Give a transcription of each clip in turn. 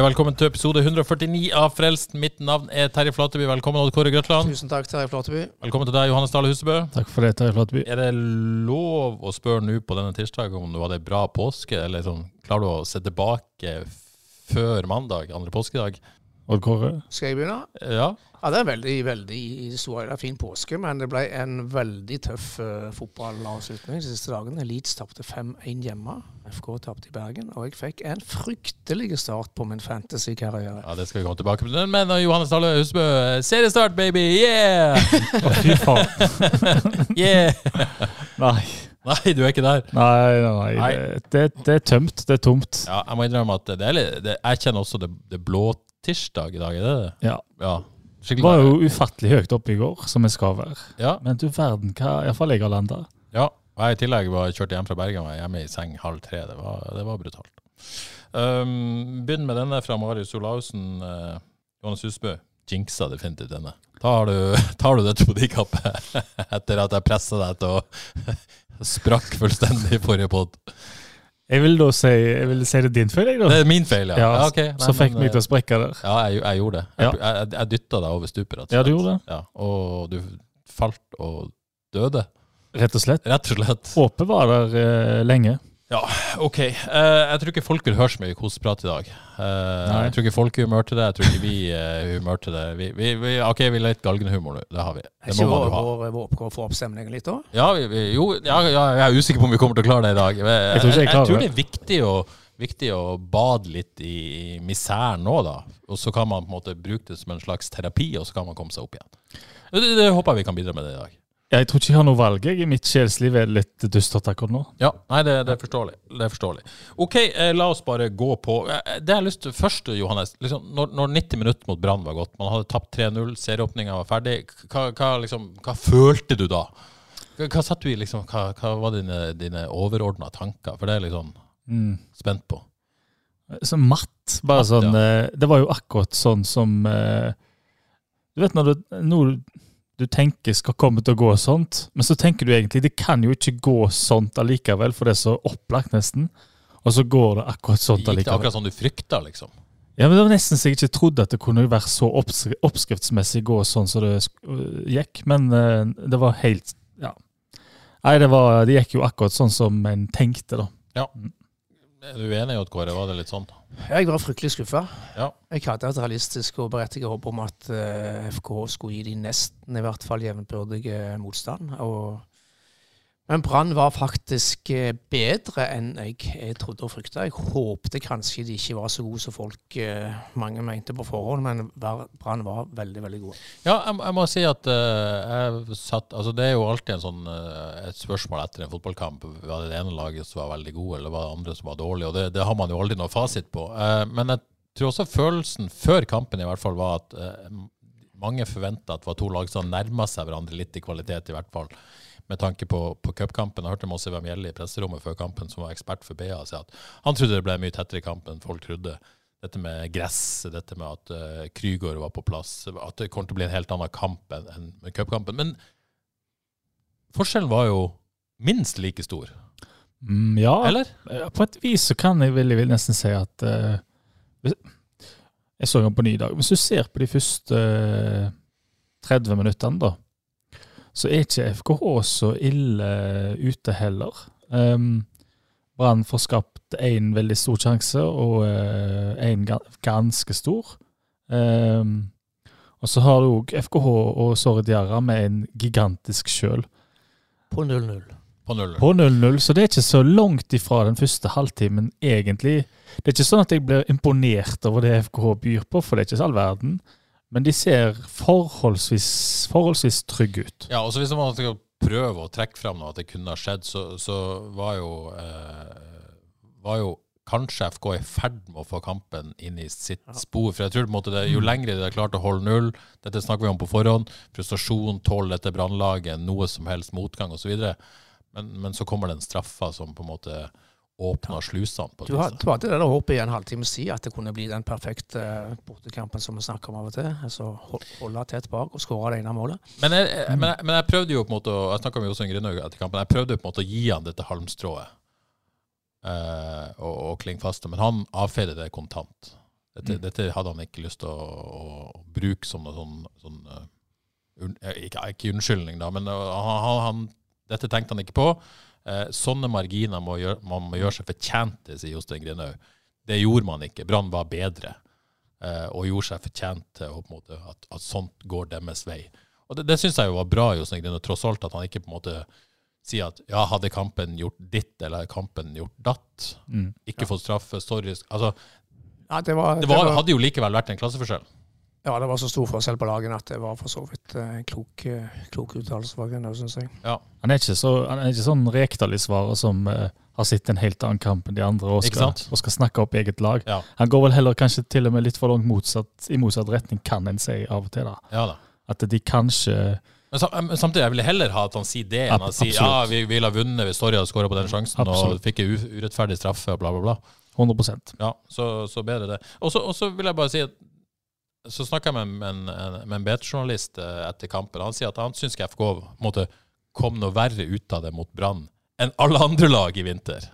Velkommen til episode 149 av Frelst. Mitt navn er Terje Flateby. Velkommen, Odd Kåre Grøtland. Tusen takk, Terje Flateby. Velkommen til deg, Johannes Dale Husebø. Takk for det, Terje Flateby. Er det lov å spørre nå på denne tirsdag om du hadde ei bra påske? Eller sånn, klarer du å se tilbake før mandag, andre påskedag? Odd Kåre. Skal jeg begynne? Ja. Ja, Det er veldig veldig stor, det er fin påske, men det ble en veldig tøff uh, fotballavslutning de siste dagene. Leeds tapte 5-1 hjemme. FK tapte i Bergen. Og jeg fikk en fryktelig start på min fantasy-karriere. ja, det skal vi komme tilbake til. Men uh, Johannes Dale Husbø, seriestart, baby! Yeah! Å, fy faen. yeah! Nei. Nei, du er ikke der. Nei, nei, nei. Nei. Det, det, det er tømt. Det er tomt. Ja, jeg må innrømme at det er litt det, Jeg kjenner også det, det blå tirsdag i dag, er det det? Ja. Ja. Det Skikkelig. var jo ufattelig høyt oppe i går, som jeg skal være. Ja. Men du verden, hva iallfall jeg har landa. Ja, og jeg i tillegg var kjørt hjem fra Bergen, og var hjemme i seng halv tre. Det var, det var brutalt. Um, begynn med denne fra Marius Olaussen. Uh, Jonas Husbø. Jinxa definitivt denne. Tar du, tar du dette på de kappet etter at jeg pressa deg til å sprakk fullstendig i forrige pod? Jeg vil da si, jeg vil si det er din feil, jeg, da. Det er min feil, ja. Ja, ja okay. Nei, så fikk men, meg til å sprekke der. Ja, jeg, jeg gjorde det. Ja. Jeg, jeg, jeg dytta deg over stupet. Ja, du gjorde det. Ja, og du falt og døde, Rett og slett. rett og slett. Håpet var der eh, lenge. Ok. Uh, jeg tror ikke folk vil høre så mye koseprat i dag. Uh, jeg tror ikke folk er humør til det. Jeg tror ikke vi er i humør til det. Vi, vi, vi, ok, vi er litt galgenhumor nå. Det har vi. Det må man jo ha. vår, vår oppgave å få opp stemningen litt da? Ja, vi, jo, ja, ja, jeg er usikker på om vi kommer til å klare det i dag. Jeg, jeg, tror jeg jeg, tror det. det er viktig å, viktig å bade litt i miseren nå, da. Og så kan man på en måte bruke det som en slags terapi, og så kan man komme seg opp igjen. Det, det håper jeg vi kan bidra med det i dag. Jeg tror ikke jeg har noe valg. Jeg. I mitt sjelsliv er litt dystert akkurat nå. Ja, nei, det, det er forståelig. Det er forståelig. OK, eh, la oss bare gå på eh, Det jeg har lyst til først, Johannes. Liksom, når, når 90 minutter mot Brann var gått, man hadde tapt 3-0, serieåpninga var ferdig, hva, hva, liksom, hva følte du da? Hva, hva satt du i, liksom, hva, var dine, dine overordna tanker? For det er jeg liksom Mm. spent på. Så matt. Bare Matt, sånn ja. Det var jo akkurat sånn som eh, Du vet når du, nå du tenker skal komme til å gå sånt, men så tenker du egentlig det kan jo ikke gå sånt allikevel, for det er så opplagt nesten. Og så går det akkurat sånt allikevel. Gikk det akkurat sånn du frykta, liksom? Ja, men Det var nesten så jeg ikke trodde at det kunne være så oppskri oppskriftsmessig gå sånn som det øh, gikk, men eh, det var helt Ja. Nei, det, var, det gikk jo akkurat sånn som en tenkte, da. Er du enig, at Kåre? Var det litt sånn? Jeg var fryktelig skuffa. Ja. Jeg hadde et realistisk og berettiget håp om at eh, FK skulle gi de nesten i hvert fall jevnbyrdige motstand. Og, men Brann var faktisk eh, bedre enn jeg, jeg trodde og frykta. Jeg håpte kanskje de ikke var så gode som folk eh, mange mente på forhånd, men Brann var veldig, veldig gode. Ja, jeg, jeg må si at uh, satt Altså, det er jo alltid sånn, uh, et spørsmål etter en fotballkamp. Var det det ene laget som var veldig gode, eller var det andre som var dårlige? Og det, det har man jo aldri noe fasit på. Uh, men jeg tror også følelsen før kampen i hvert fall var at mange forventa at det var to lag som nærma seg hverandre litt i kvalitet, i hvert fall. Med tanke på, på cupkampen. Jeg hørte Mosse Wemjelli i presserommet før kampen, som var ekspert for BA, si at han trodde det ble mye tettere kamp enn folk trodde dette med gress, dette med at uh, Krygård var på plass, at det kommer til å bli en helt annen kamp enn enn cupkampen. Men forskjellen var jo minst like stor, Mm, ja, eller? Eh, På et vis så kan jeg vel, jeg vil nesten si at uh, Jeg så den på ny i dag. Hvis du ser på de første eh, 30 minuttene, da, så er ikke FKH så ille ute heller. Um, Brann får skapt én veldig stor sjanse, og én ganske stor. Um, og så har du òg FKH og Sorry Diarra med en gigantisk sjøl På 0-0. På null. på 0-0, så det er ikke så langt ifra den første halvtimen, egentlig. Det er ikke sånn at jeg blir imponert over det FKH byr på, for det er ikke så all verden. Men de ser forholdsvis, forholdsvis trygge ut. Ja, også hvis man skal prøve å trekke fram noe at det kunne ha skjedd, så, så var jo eh, var jo kanskje FK i ferd med å få kampen inn i sitt spor. For jeg tror på en måte det, Jo lengre de har klart å holde null, dette snakker vi om på forhånd, frustrasjon, tåler dette brannlaget, noe som helst motgang osv. Men, men så kommer den straffa som på en måte åpner slusene. på det. Du, har, du hadde det der håpet i en halvtime siden at det kunne bli den perfekte eh, bortekampen som vi snakker om av og til. Altså holde tett bak og skåre det ene målet. Men jeg, jeg- men, jeg, men jeg prøvde jo på en måte å- Jeg snakka med Jostein Grinaug etter kampen. Jeg prøvde på en måte å gi han dette halmstrået eh, og, og det, men han avfeide det kontant. Dette, dette hadde han ikke lyst til å, å bruke som noe sånn, sånn eh, eh, ikke, ikke unnskyldning, da, men han, han, han, dette tenkte han ikke på. Eh, sånne marginer må gjøre, man må gjøre seg fortjent til, sier Jostein Grinaug. Det gjorde man ikke. Brann var bedre eh, og gjorde seg fortjent til at, at sånt går deres vei. Og Det, det syns jeg jo var bra, Jostein Grinaug, tross alt at han ikke på en måte sier at ja, hadde kampen gjort ditt, eller hadde kampen gjort datt, Mm. ikke fått straffe, sorry Altså, Ja, det var, det var, hadde jo likevel vært en klasseforskjell. Ja, det var så stor forskjell på lagene at det var for så vidt eh, en klok, eh, klok uttalelse fra Grüner, syns jeg. Ja, Han er ikke, så, han er ikke sånn Rekdal-svarer som uh, har sett en helt annen kamp enn de andre og skal, og skal snakke opp eget lag. ja, Han går vel heller kanskje til og med litt for langt motsatt, i motsatt retning, kan en si av og til. da. ja da. At de kanskje Men, sam- samtidig, jeg ville heller ha at han sier det, enn han å si ja, vi ville ha vunnet hvis Story hadde skåra på den sjansen Absolutt. og fikk en urettferdig straffe og bla, bla, bla. 100 Ja, så, så bedre det. Og så vil jeg bare si at så snakka jeg med en, med en BT-journalist eh, etter kampen. Han sier at han syns FK måtte komme noe verre ut av det mot Brann enn alle andre lag i vinter.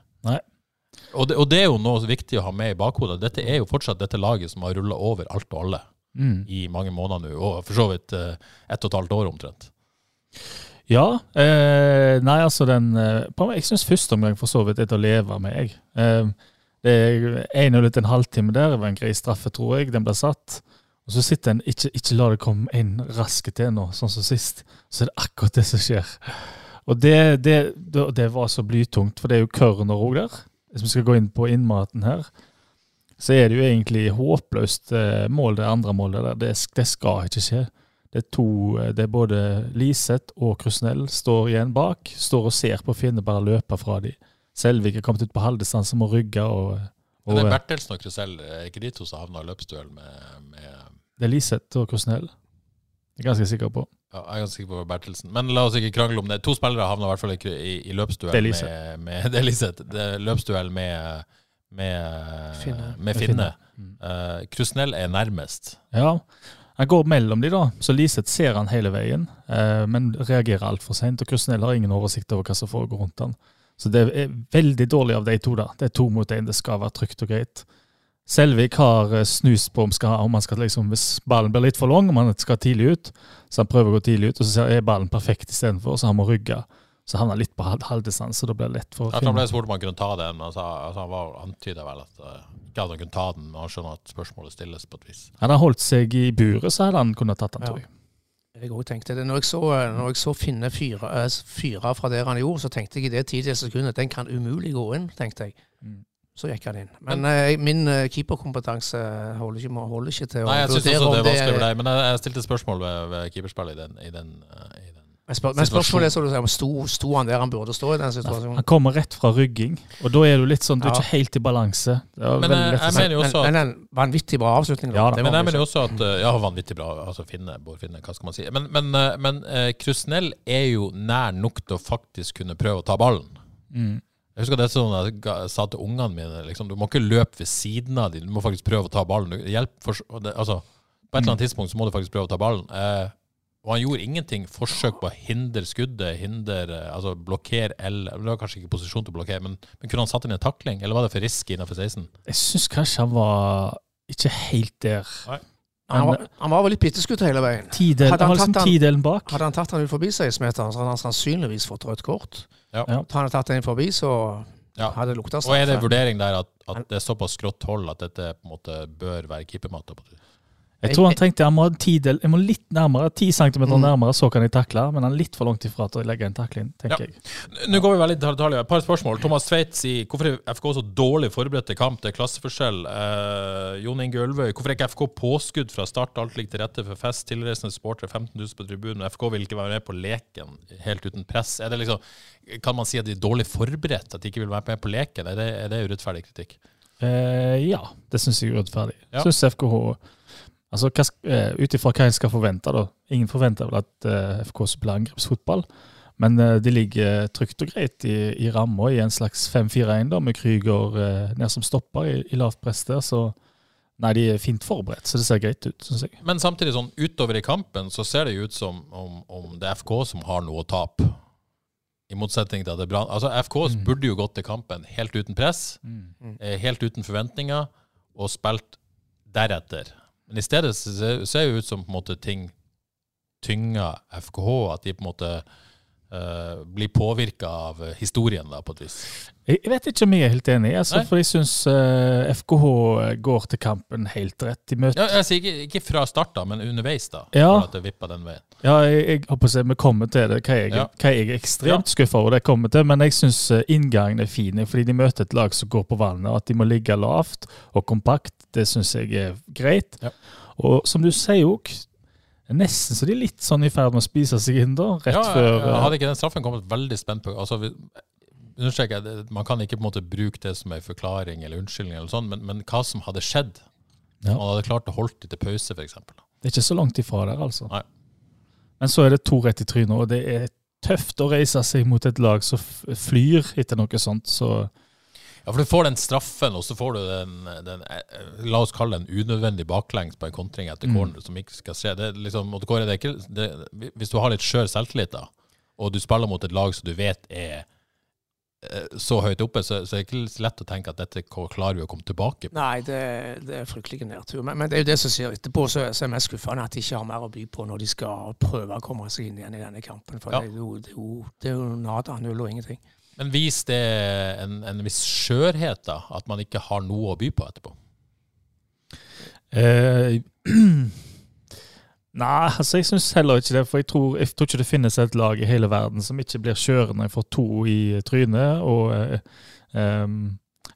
Og det, og det er jo noe viktig å ha med i bakhodet. Dette er jo fortsatt dette laget som har rulla over alt og alle mm. i mange måneder nå, og for så vidt eh, ett og et halvt år omtrent. Ja. Eh, nei, altså den eh, på, Jeg syns første omgang for så vidt er til å leve med, jeg. Eh, det er 1-0 etter en halvtime der. Det var en grei straffe, tror jeg. Den ble satt. Og så sitter en ikke, ikke la det komme en raske til nå, sånn som sist. Så er det akkurat det som skjer. Og det, det, det, det var så blytungt, for det er jo Kørner òg der. Hvis vi skal gå inn på innmaten her, så er det jo egentlig håpløst eh, mål, det andre målet der. Det, det skal ikke skje. Det er to, eh, det er både Liseth og Krusnell står igjen bak. Står og ser på Finne bare løpe fra dem. Selvik er kommet ut på halvdistanse, må rygge og, og Men det Bertelsen og Krusell, er ikke de to som havna i løpsduell med, med Det er Liseth og Krusnell. Det er ganske sikker på. ja, Jeg er ganske sikker på Bertelsen. Men la oss ikke krangle om det. To spillere havna i hvert fall i, i, i løpsduell med, med Det er Liseth. Det er løpsduell med, med Finne. Med Med Finne. Mm. Uh, Krusnell er nærmest. Ja, han går mellom de da, så Liseth ser han hele veien, uh, men reagerer altfor seint. Og Krusnell har ingen oversikt over hva som foregår rundt han. Så det er veldig dårlig av de to, da. Det er to mot én, det skal være trygt og greit. Selvik har snust snus på om, skal, om han skal liksom, hvis ballen blir litt for lang, om han skal tidlig ut. Så han prøver å gå tidlig ut, og så er ballen perfekt istedenfor, så han må rygge. Så havner han litt på halv- halvdistanse, da blir det lett for Jeg tror han ble spurt om han kunne ta den, men han, sa, altså han var antyda vel at eh, ikke at han kunne ta den, men han skjønner at spørsmålet stilles på et vis. Hadde han holdt seg i buret, så hadde han kunnet tatt den, tror jeg. Jeg òg tenkte det. Når jeg så, når jeg så Finne fyre, eh, fyre fra der han gjorde, så tenkte jeg i det tidligste sekundet den kan umulig gå inn, tenkte jeg. Mm. Så gikk han inn. Men eh, min eh, keeperkompetanse holder ikke, holder ikke til å Nei, jeg syns også det er vanskelig for deg, men jeg, jeg stilte spørsmål ved, ved keeperspillet i den, i den, eh, i den. Men, spør, men spørsmålet er så du sier, sto, sto han der han burde stå i den situasjonen? Han kommer rett fra rygging, og da er du litt sånn, du er Ja. ikke helt i balanse. Men, å jeg mener jo Men, også at men en vanvittig bra avslutning. Ja da. Men jeg mener jo også at Ja, vanvittig bra. Altså Finne, Bård Finne, hva skal man si. Men, men, men uh, Krusnell er jo nær nok til å faktisk kunne prøve å ta ballen. Mm. Jeg husker det sånn jeg sa til ungene mine liksom, Du må ikke løpe ved siden av dem, du må faktisk prøve å ta ballen. Hjelp for, det, altså, på et eller annet tidspunkt så må du faktisk prøve å ta ballen. Eh, og han gjorde ingenting forsøk på å hindre skuddet, hindre, eh, altså blokkere eller Det var kanskje ikke posisjon til å blokkere, men, men kunne han satt inn en takling, eller var det for risky innenfor 16? Jeg syns kanskje han var ikke helt der. Han, var, han var vel litt pitteskutt hele veien. Tidel, Hadde han han var liksom tidelen bak. Hadde han tatt han ut forbi 16-meteren, så hadde han sannsynligvis fått rødt kort. Ja. Ja. Hadde han tatt den forbi, så Ja. hadde det lukta Og er det vurdering der at, at det er såpass skrått hold at dette på en måte bør være keepermatta? Jeg tror han tenkte jeg må, ti del, jeg må litt nærmere, 10 cm Mm. nærmere, så kan jeg takle. Men han er litt for langt ifra til å legge en takling, tenker Ja. jeg. Nå går vi veldig i detalj. Et par spørsmål. Thomas Tveit sier hvorfor er FK så dårlig forberedt til kamp? Det er klasseforskjell. Eh, Jon Inge Ølvøy, hvorfor er ikke FK påskudd fra start? Alt ligger til rette for fest. Tilreisende supportere, 15 000 på tribunen. FK vil ikke være med på leken helt uten press. Det liksom, kan man si at de er dårlig forberedt? At de ikke vil være med på leken? Er det, er det urettferdig kritikk? Eh, ja, det syns jeg er urettferdig. Ja. Syns FKH Altså, eh, Ut ifra hva en skal forvente, da. Ingen forventer vel at uh, FK spiller angrepsfotball. Men uh, de ligger trygt og greit i, i ramma i en slags 5-4-1, da, med Krüger uh, ned som stopper i, i lavt press der. Så nei, de er fint forberedt, så det ser greit ut, syns jeg. Men samtidig, sånn utover i kampen, så ser det jo ut som om, om det er FK som har noe å tape. I motsetning til at det er Brann. Altså, FK Mm. burde jo gått til kampen helt uten press, mm. helt uten forventninger, og spilt deretter. Men i stedet ser det ut som på en måte ting tynger FKH, at de på en måte uh, blir påvirka av eh, historien, da, på et vis. Jeg vet ikke om jeg er helt enig, altså, for jeg syns FKH går til kampen helt rett. i møte. Ja, altså, ikke, ikke fra start, da, men underveis, da. Ja. For at det vippa den veien. Ja, jeg, jeg håper vi kommer til det, hva jeg, Ja. hva jeg er ekstremt skuffa over. det kommer til, Men jeg syns inngangen er fin, fordi de møter et lag som går på vannet. og At de må ligge lavt og kompakt, det syns jeg er greit. Ja. Og som du sier òg, nesten så de er litt sånn i ferd med å spise seg inn, da. Rett ja, før ja, eh, hadde ikke den straffen kommet veldig spent på altså, vi, understreker jeg, Man kan ikke på en måte bruke det som en forklaring eller unnskyldning, eller sånn, men, men hva som hadde skjedd Ja. man hadde klart å holde det til pause, f.eks. Det er ikke så langt ifra der, altså. Nei. Men så er det to rett i trynet, og det er tøft å reise seg mot et lag som flyr etter noe sånt. Så Ja, for du får den straffen, og så får du den, den eh, La oss kalle det en unødvendig baklengs på en kontring etter Mm. som ikke skal skje. Det er liksom, og Kåre, det er ikke, det, hvis du har litt skjør selvtillit, da, og du spiller mot et lag som du vet er eh, så høyt oppe, så, så er det ikke lett å tenke at dette klarer vi å komme tilbake på. Nei, det, det er fryktelig nedtur. Men, men det er jo det som skjer etterpå, så er jeg mest skuffende at de ikke har mer å by på når de skal prøve å komme seg inn igjen i denne kampen. For Ja. det, er jo, det, er jo, det er jo nada, null og ingenting. Men vis det en, en viss skjørhet, da, at man ikke har noe å by på etterpå. Eh, Nei, altså jeg syns heller ikke det. For jeg tror, jeg tror ikke det finnes et lag i hele verden som ikke blir kjørende for to i trynet. Og em,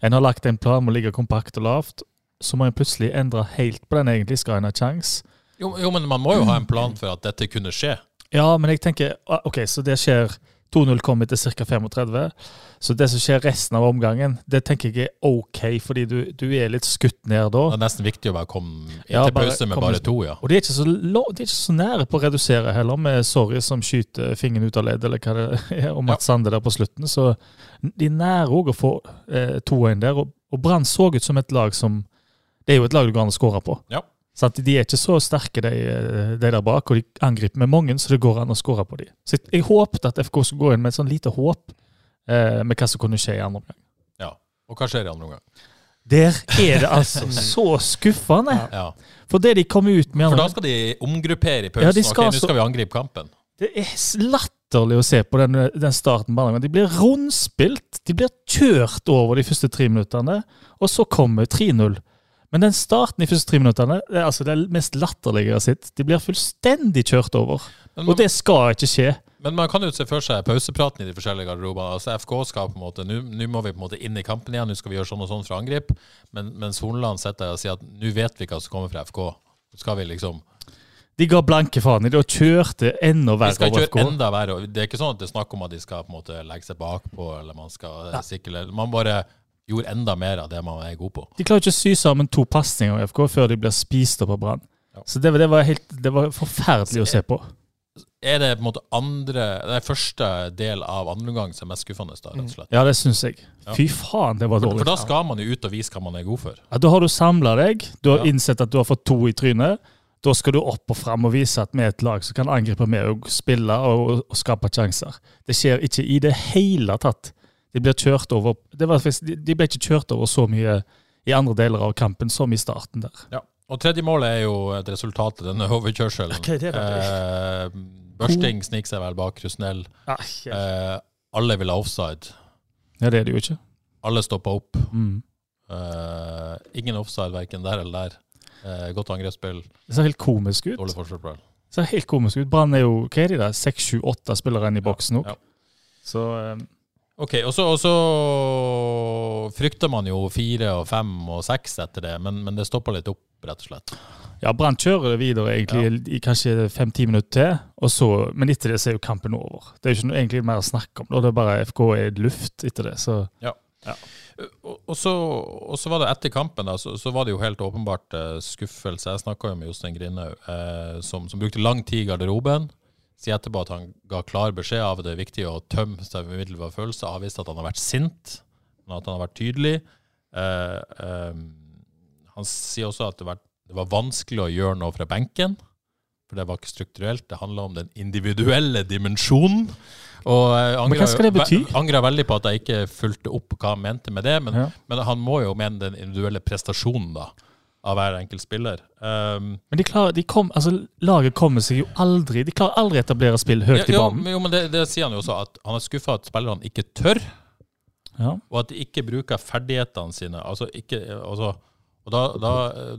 en har lagt en plan med å ligge kompakt og lavt. Så må en plutselig endre helt på den egentlig, skal en ha kjangs. Jo, jo, men man må jo ha en plan for at dette kunne skje. Ja, men jeg tenker ah, OK, så det skjer 2-0 kommer etter ca. 35. Så det som skjer resten av omgangen, det tenker jeg er OK, fordi du, du er litt skutt ned da. Det er nesten viktig å bare komme inn Ja, til bare pause med bare to, ja. Og de er, er ikke så nære på å redusere heller, med Sorry som skyter fingeren ut av ledd, eller hva det er, og Mats Sande der på slutten. Så de er nære òg å få eh, 2-1 der. Og, og Brann så ut som et lag som Det er jo et lag du går an å skåre på. Ja. Så de er ikke så sterke, de, de der bak, og de angriper med mange, så det går an å skåre på dem. Så jeg, håpet at FK skulle gå inn med et sånn lite håp eh, med hva som kunne skje i andre omgang. ja. Og hva skjer i andre omgang? Der er det altså så skuffende! Ja. For det de kom ut med For da skal de omgruppere i pausen. Ja, ok, nå skal vi angripe kampen. Det er latterlig å se på den, den starten. De blir rundspilt. De blir kjørt over de første tre minuttene, og så kommer 3-0. Men den starten i første tre minuttene det er altså det mest latterlige jeg har sett. De blir fullstendig kjørt over. Men Og det skal ikke skje. men man kan jo se for seg pausepraten i de forskjellige garderobene. Altså FK skal på en måte, Nå må vi på en måte inn i kampen igjen, nå skal vi gjøre sånn og sånn fra angrep. Men, men Solland sitter der og sier at nå vet vi hva som kommer fra FK. Skal vi liksom De ga blanke faen i det og kjørte enda verre. verre skal kjøre FK. enda verre. Det er ikke sånn at det er snakk om at de skal på en måte legge seg bakpå, eller man skal ja. sikre Man bare gjorde enda mer av det man er god på. De klarer ikke å sy sammen to pasninger i FK før de blir spist opp av Brann. Ja. Så det, det, var helt, det var forferdelig å se på. Er det på en måte andre Det er første del av andre omgang som er mest skuffende, da, rett og slett? Ja, det syns jeg. Fy faen, det var For, dårlig. for da skal man jo ut og vise hva man er god for. Ja, da har du samla deg, du har Ja. innsett at du har fått to i trynet. Da skal du opp og fram og vise at vi er et lag som kan angripe med og spille og, og skape sjanser. Det skjer ikke i det hele tatt. De blir kjørt over det var, faktisk- de, ble ikke kjørt over så mye i andre deler av kampen som i starten der. Ja. Og tredje målet er jo et resultat av denne overkjørselen. Okay, det det eh, Børsting sniker seg vel bak Krusnell. Eh, alle vil ha offside. Ja, det er det jo ikke. Alle stoppa opp. Mm. Eh, ingen offside verken der eller der. Eh, godt angrepsspill, Det ser helt komisk ut. dårlig forsvarsspill. Det ser helt komisk ut. Brann er jo hva er de der, seks, sju, åtte spillere inn i boksen nå. Ja. Så eh, Ok, og så, frykter man jo fire og fem og seks etter det, men, men det stopper litt opp, rett og slett. ja, Brann kjører det videre egentlig i kanskje fem-ti minutter til, og så, men etter det så er jo kampen over. Det er jo ikke noe egentlig mer å snakke om. Det er bare FK er luft etter det. så... Og, og, så, og så var det etter kampen, da, så, så var det jo helt åpenbart eh, skuffelse. Jeg snakka jo med Jostein Grindhaug, eh, som, som brukte lang tid i garderoben. Sier etterpå at han ga klar beskjed av at det er viktig å tømme seg med umiddelbare følelser, Avviste at han har vært sint, men at han har vært tydelig. Eh, eh, han sier også at det var, det var vanskelig å gjøre noe fra benken. For det var ikke strukturelt. Det handla om den individuelle dimensjonen. Og jeg angra veldig på at jeg ikke fulgte opp hva han mente med det. Men, Ja. men han må jo mene den individuelle prestasjonen da, av hver enkelt spiller. Um, Men de klarer, de kom, altså, laget kommer seg jo aldri De klarer aldri å etablere spill høyt i banen. jo, men det, det sier han jo også, at han er skuffa at spillerne ikke tør, Ja. og at de ikke bruker ferdighetene sine. Altså, ikke, altså, og da, da,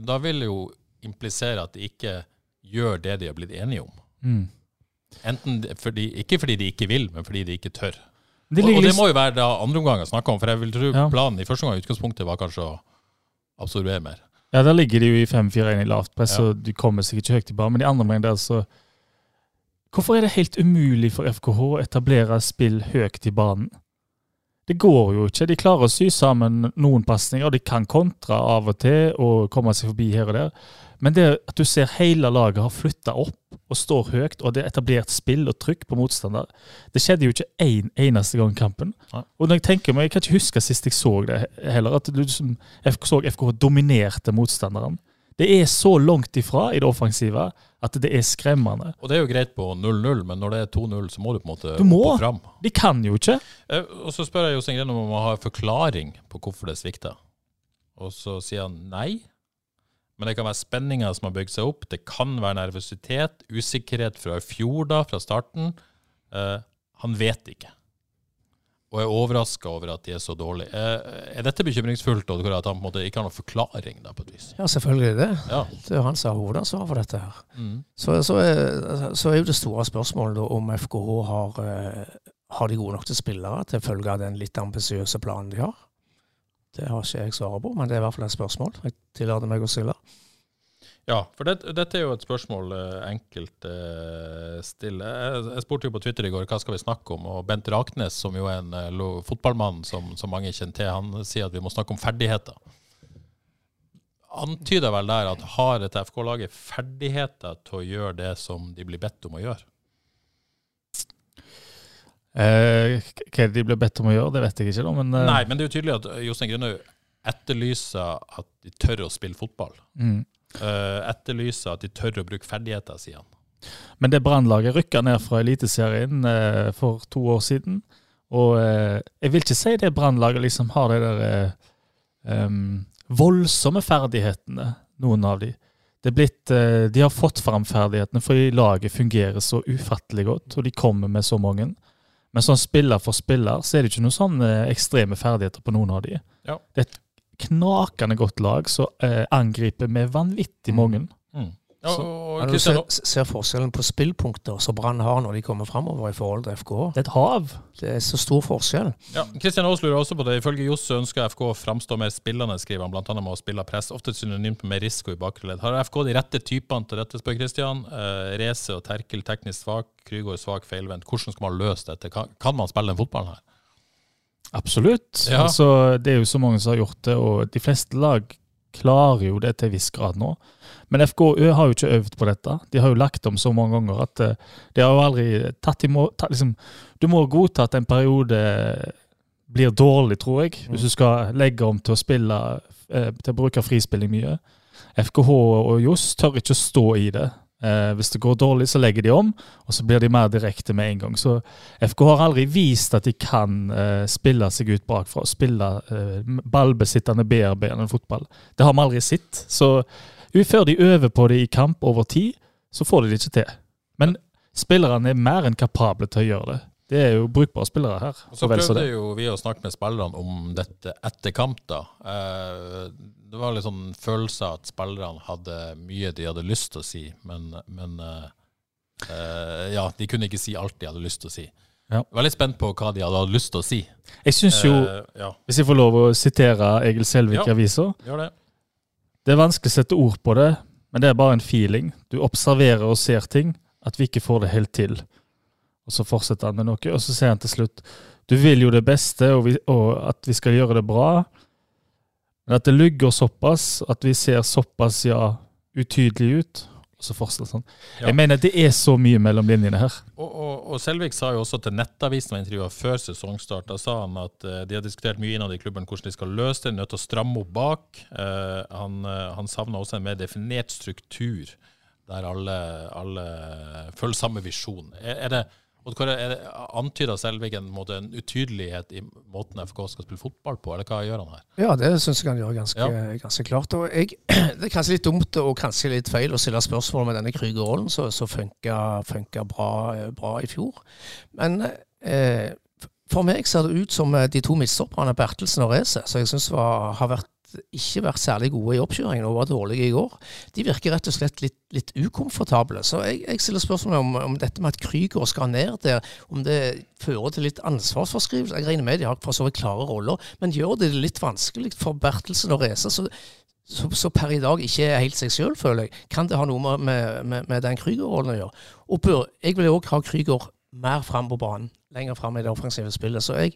da vil det jo implisere at de ikke gjør det de har blitt enige om. Mm. Enten fordi, ikke fordi de ikke vil, men fordi de ikke tør. De og, og det må jo være da andre omgang å snakke om, for jeg vil tro Ja. planen i første omgang i utgangspunktet var kanskje å absorbere mer. Ja, der ligger de jo i 5-4-1 i lavt press, Ja. og de kommer sikkert ikke høyt i banen. Men de andre omgang der, så Hvorfor er det helt umulig for FKH å etablere spill høyt i banen? Det går jo ikke. De klarer å sy sammen noen pasninger, og de kan kontre av og til og komme seg forbi her og der. Men det at du ser hele laget har flytta opp og står høyt, og det er etablert spill og trykk på motstander Det skjedde jo ikke én eneste gang i kampen. Ja. Og når Jeg tenker meg, jeg kan ikke huske sist jeg så det heller, at du som så FK dominerte motstanderen. Det er så langt ifra i det offensive at det er skremmende. Og det er jo greit på 0-0, men når det er 2-0, så må du på en måte Du må. opp og fram. De kan jo ikke. Eh, Og så spør jeg Jostein Grenum om han har en forklaring på hvorfor det svikta. Og så sier han nei. Men det kan være spenninger som har bygd seg opp. Det kan være nervøsitet, usikkerhet fra i fjor, da, fra starten. Eh, han vet ikke. Og er overraska over at de er så dårlige. Eh, er dette bekymringsfullt, og at han på en måte ikke har noen forklaring? da, på et vis? Ja, selvfølgelig det. Ja. Det er jo han som har hovedansvaret for dette her. Mm. Så, så, er, så er jo det store spørsmålet da, om FKH har, eh, har de gode nok til spillere til å følge av den litt ambisiøse planen de har. Det har ikke jeg svaret på, men det er i hvert fall et spørsmål jeg tillater meg å stille. Ja, for det, dette er jo et spørsmål enkelte enkelt eh, stille. Jeg, jeg spurte jo på Twitter i går hva skal vi snakke om, og Bent Raknes, som jo er en eh, lo- fotballmann som, som mange kjenner til, han sier at vi må snakke om ferdigheter. Antyder vel der at har et FK-laget ferdigheter til å gjøre det som de blir bedt om å gjøre? Eh, hva de blir bedt om å gjøre, det vet jeg ikke, da. Men, eh, Nei, men det er jo tydelig at Jostein Grønnaug etterlyser at de tør å spille fotball. mm. Eh, etterlyser at de tør å bruke ferdigheter, sier han. Men det brannlaget rykka ned fra Eliteserien eh, for to år siden. Og eh, jeg vil ikke si det brannlaget liksom har de der um, voldsomme ferdighetene, noen av de. Det er blitt, de har fått fram ferdighetene, fordi laget fungerer så ufattelig godt, og de kommer med så mange. Men sånn spiller for spiller, så er det ikke noen sånne ekstreme ferdigheter på noen av de. Ja. Det er et knakende godt lag som eh, angriper med vanvittig mange. Mm. Ja, Så- og Men du ser, ser forskjellen på spillpunkter som Brann har når de kommer framover i forhold til FK. Det er et hav. Det er så stor forskjell. Ja, Kristian Aas lurer også på det. Ifølge Johs ønsker FK å framstå mer spillende, skriver han, bl.a. med å spille press. Ofte synonymt med risiko i bakre. Har FK de rette typene til dette, spør Kristian. Eh, Race og Terkel teknisk svak, Krygård svak, feilvendt. Hvordan skal man løse dette? Kan, kan man spille den fotballen her? Absolutt. Ja. Altså, det er jo så mange som har gjort det, og de fleste lag klarer jo det til en viss grad nå. Men FKØ har jo ikke øvd på dette. De har jo lagt om så mange ganger at eh, de har jo aldri tatt imot tatt, liksom, Du må godta at en periode blir dårlig, tror jeg, hvis du skal legge om til å spille eh, til å bruke frispilling mye. FKH og Johs tør ikke å stå i det. Eh, hvis det går dårlig, så legger de om, og så blir de mer direkte med en gang. Så FK har aldri vist at de kan eh, spille seg ut bakfra og spille eh, ballbesittende bearbeidende fotball. Det har vi aldri sett. Så før de øver på det i kamp over tid, så får de det ikke til. Men spillerne er mer enn kapable til å gjøre det. Det er jo brukbare spillere her. Og så prøvde jo vi å snakke med spillerne om dette etter kamp, da. Eh, det var litt sånn følelse av at spillerne hadde mye de hadde lyst til å si, men, men uh, uh, ja, de kunne ikke si alt de hadde lyst til å si. Ja. Jeg var litt spent på hva de hadde hatt lyst til å si. Jeg syns jo, uh, ja, hvis jeg får lov å sitere Egil Selvik i Ja. avisa det. Det er vanskelig å sette ord på det, men det er bare en feeling. Du observerer og ser ting, at vi ikke får det helt til. Og så fortsetter han med noe, og så sier han til slutt Du vil jo det beste, og, vi, og at vi skal gjøre det bra. Men at det lugger såpass, at vi ser såpass, ja, utydelig ut. Og så fortsatt sånn. Ja. Jeg mener, det er så mye mellom linjene her. Og, og, og Selvik sa jo også til Nettavisen og intervjua før sesongstart, da sa han at uh, de har diskutert mye innad i klubben hvordan de skal løse det, nødt til å stramme opp bak. Uh, han uh, han savna også en mer definert struktur, der alle, alle følger samme visjon. Er, er det er det Antyder Selvik en, en utydelighet i måten FK skal spille fotball på, eller hva gjør han her? Ja, det syns jeg han gjør ganske, Ja. ganske klart. Jeg, det er kanskje litt dumt og kanskje litt feil å stille spørsmål med denne Krüger-rollen, som funka bra, bra i fjor. Men eh, for meg ser det ut som eh, de to midtstopperne, Bertelsen og Reze, som jeg syns har vært ikke vært særlig gode i oppkjøringen og var dårlige i går. De virker rett og slett litt, litt ukomfortable. Så jeg, jeg stiller spørsmål om, om dette med at Krüger skal ned der, om det fører til litt ansvarsforskrivelse. Jeg regner med de har for så vidt klare roller, men gjør det litt vanskelig for Bertelsen å reise? Så, så per i dag ikke er helt seg sjøl, føler jeg. Kan det ha noe med, med, med den Krüger-rollen å gjøre? Og bør, jeg vil òg ha Krüger mer fram på banen, lenger fram i det offensive spillet. Så jeg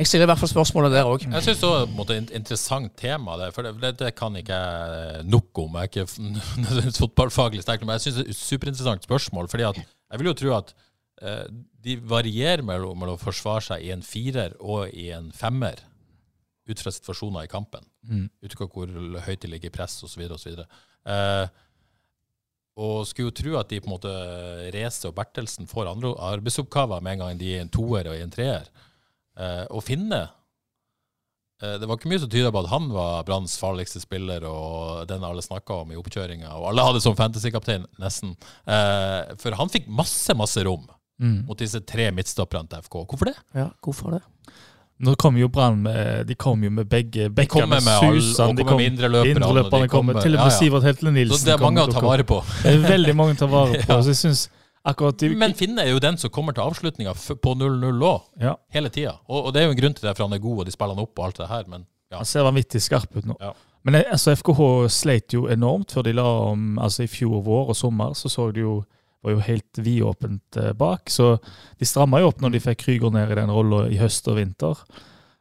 jeg stiller i hvert fall spørsmålet der òg. Jeg syns det er et interessant tema, det, for det, det kan ikke jeg nok om. Jeg er ikke fotballfaglig sterk, men jeg syns det er et superinteressant spørsmål. fordi at jeg vil jo tro at eh, de varierer mellom, å forsvare seg i en firer og i en femmer, ut fra situasjoner i kampen. Mm. Ut fra hvor høyt de ligger i press osv. osv. Eh, og skulle jo tro at de på en måte Reze og Bertelsen får andre arbeidsoppgaver med en gang de er en toer og en treer. Eh, å finne eh, Det var ikke mye som tyda på at han var Branns farligste spiller og den alle snakka om i oppkjøringa, og alle hadde som fantasykaptein, nesten. Eh, for han fikk masse, masse rom Mm. mot disse tre midtstopperne til FK. Hvorfor det? Ja, hvorfor det? Nå kom jo Brann med De kom jo med begge De bekkene kommer med all, susende. og De kommer med indre løperne, de kom kommer- Til og med ja, ja. Sivert Heltene Så Nilsen det er mange å ta vare på. Det er veldig mange å ta vare på. Ja. Så jeg synes akkurat Men Finne er jo den som kommer til avslutninga på 0-0 òg, ja, hele tida. Og, og det er jo en grunn til det, for han er god, og de spiller han opp og alt det her, men ja. Han ser vanvittig skarp ut nå. Ja. Men eh, altså, FKH sleit jo enormt før de la om altså I fjor vår og sommer så så de jo var jo helt vidåpent eh, bak. Så de stramma jo opp når de fikk Krüger ned i den rolla i høst og vinter.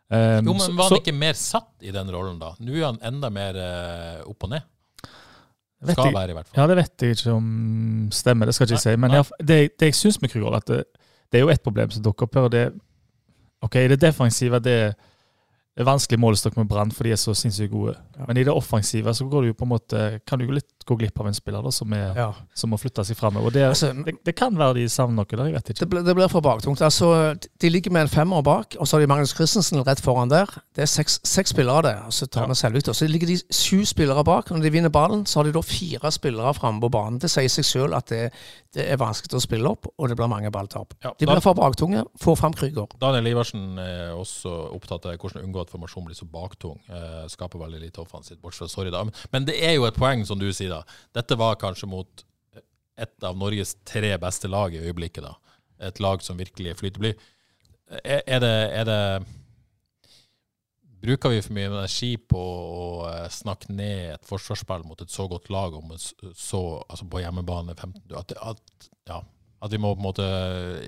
Um, Jo, men så- Var så- han ikke mer satt i den rollen, da? Nå er han enda mer eh, opp og ned. Vet Skal jeg- være, i hvert fall. Ja, det vet jeg ikke om stemmer, det skal jeg ikke Nei, si. Men jeg, det, det jeg syns med Krüger, at det, det er jo ett problem som dukker opp her. og det Ok, det defensive det er vanskelig målestokk med Brann, for de er så sinnssykt gode. Ja. Men i det offensive så går du jo på en måte, kan du jo litt gå glipp av en spiller da, som, er, Ja. som må flytte seg framover. Det, Altså, det, det kan være de savner noe der, jeg vet ikke. Det, ble, det blir for baktungt. Altså, de ligger med en femmer bak, og så har de Magnus Christensen rett foran der. Det er seks, seks spillere der, og så tar vi ja. selvlykt. Så ligger de sju spillere bak. Når de vinner ballen, så har de da fire spillere framme på banen. Det sier seg sjøl at det, det er vanskelig å spille opp, og det blir mange balltap. Ja, De blir for baktunge. Få fram Krüger. Daniel Iversen er også opptatt av hvordan unngå at formasjonen blir så baktung. Eh, skaper veldig lite offensivt, bortsett fra sorry, da. Men- Men det er jo et poeng, som du sier, da. Dette var kanskje mot et av Norges tre beste lag i øyeblikket, da. Et lag som virkelig flyter. Blir- Er, er det, er det Bruker vi for mye energi på å eh, snakke ned et forsvarsspill mot et så godt lag om så, altså på hjemmebane 15, at, at, ja, at vi må på en måte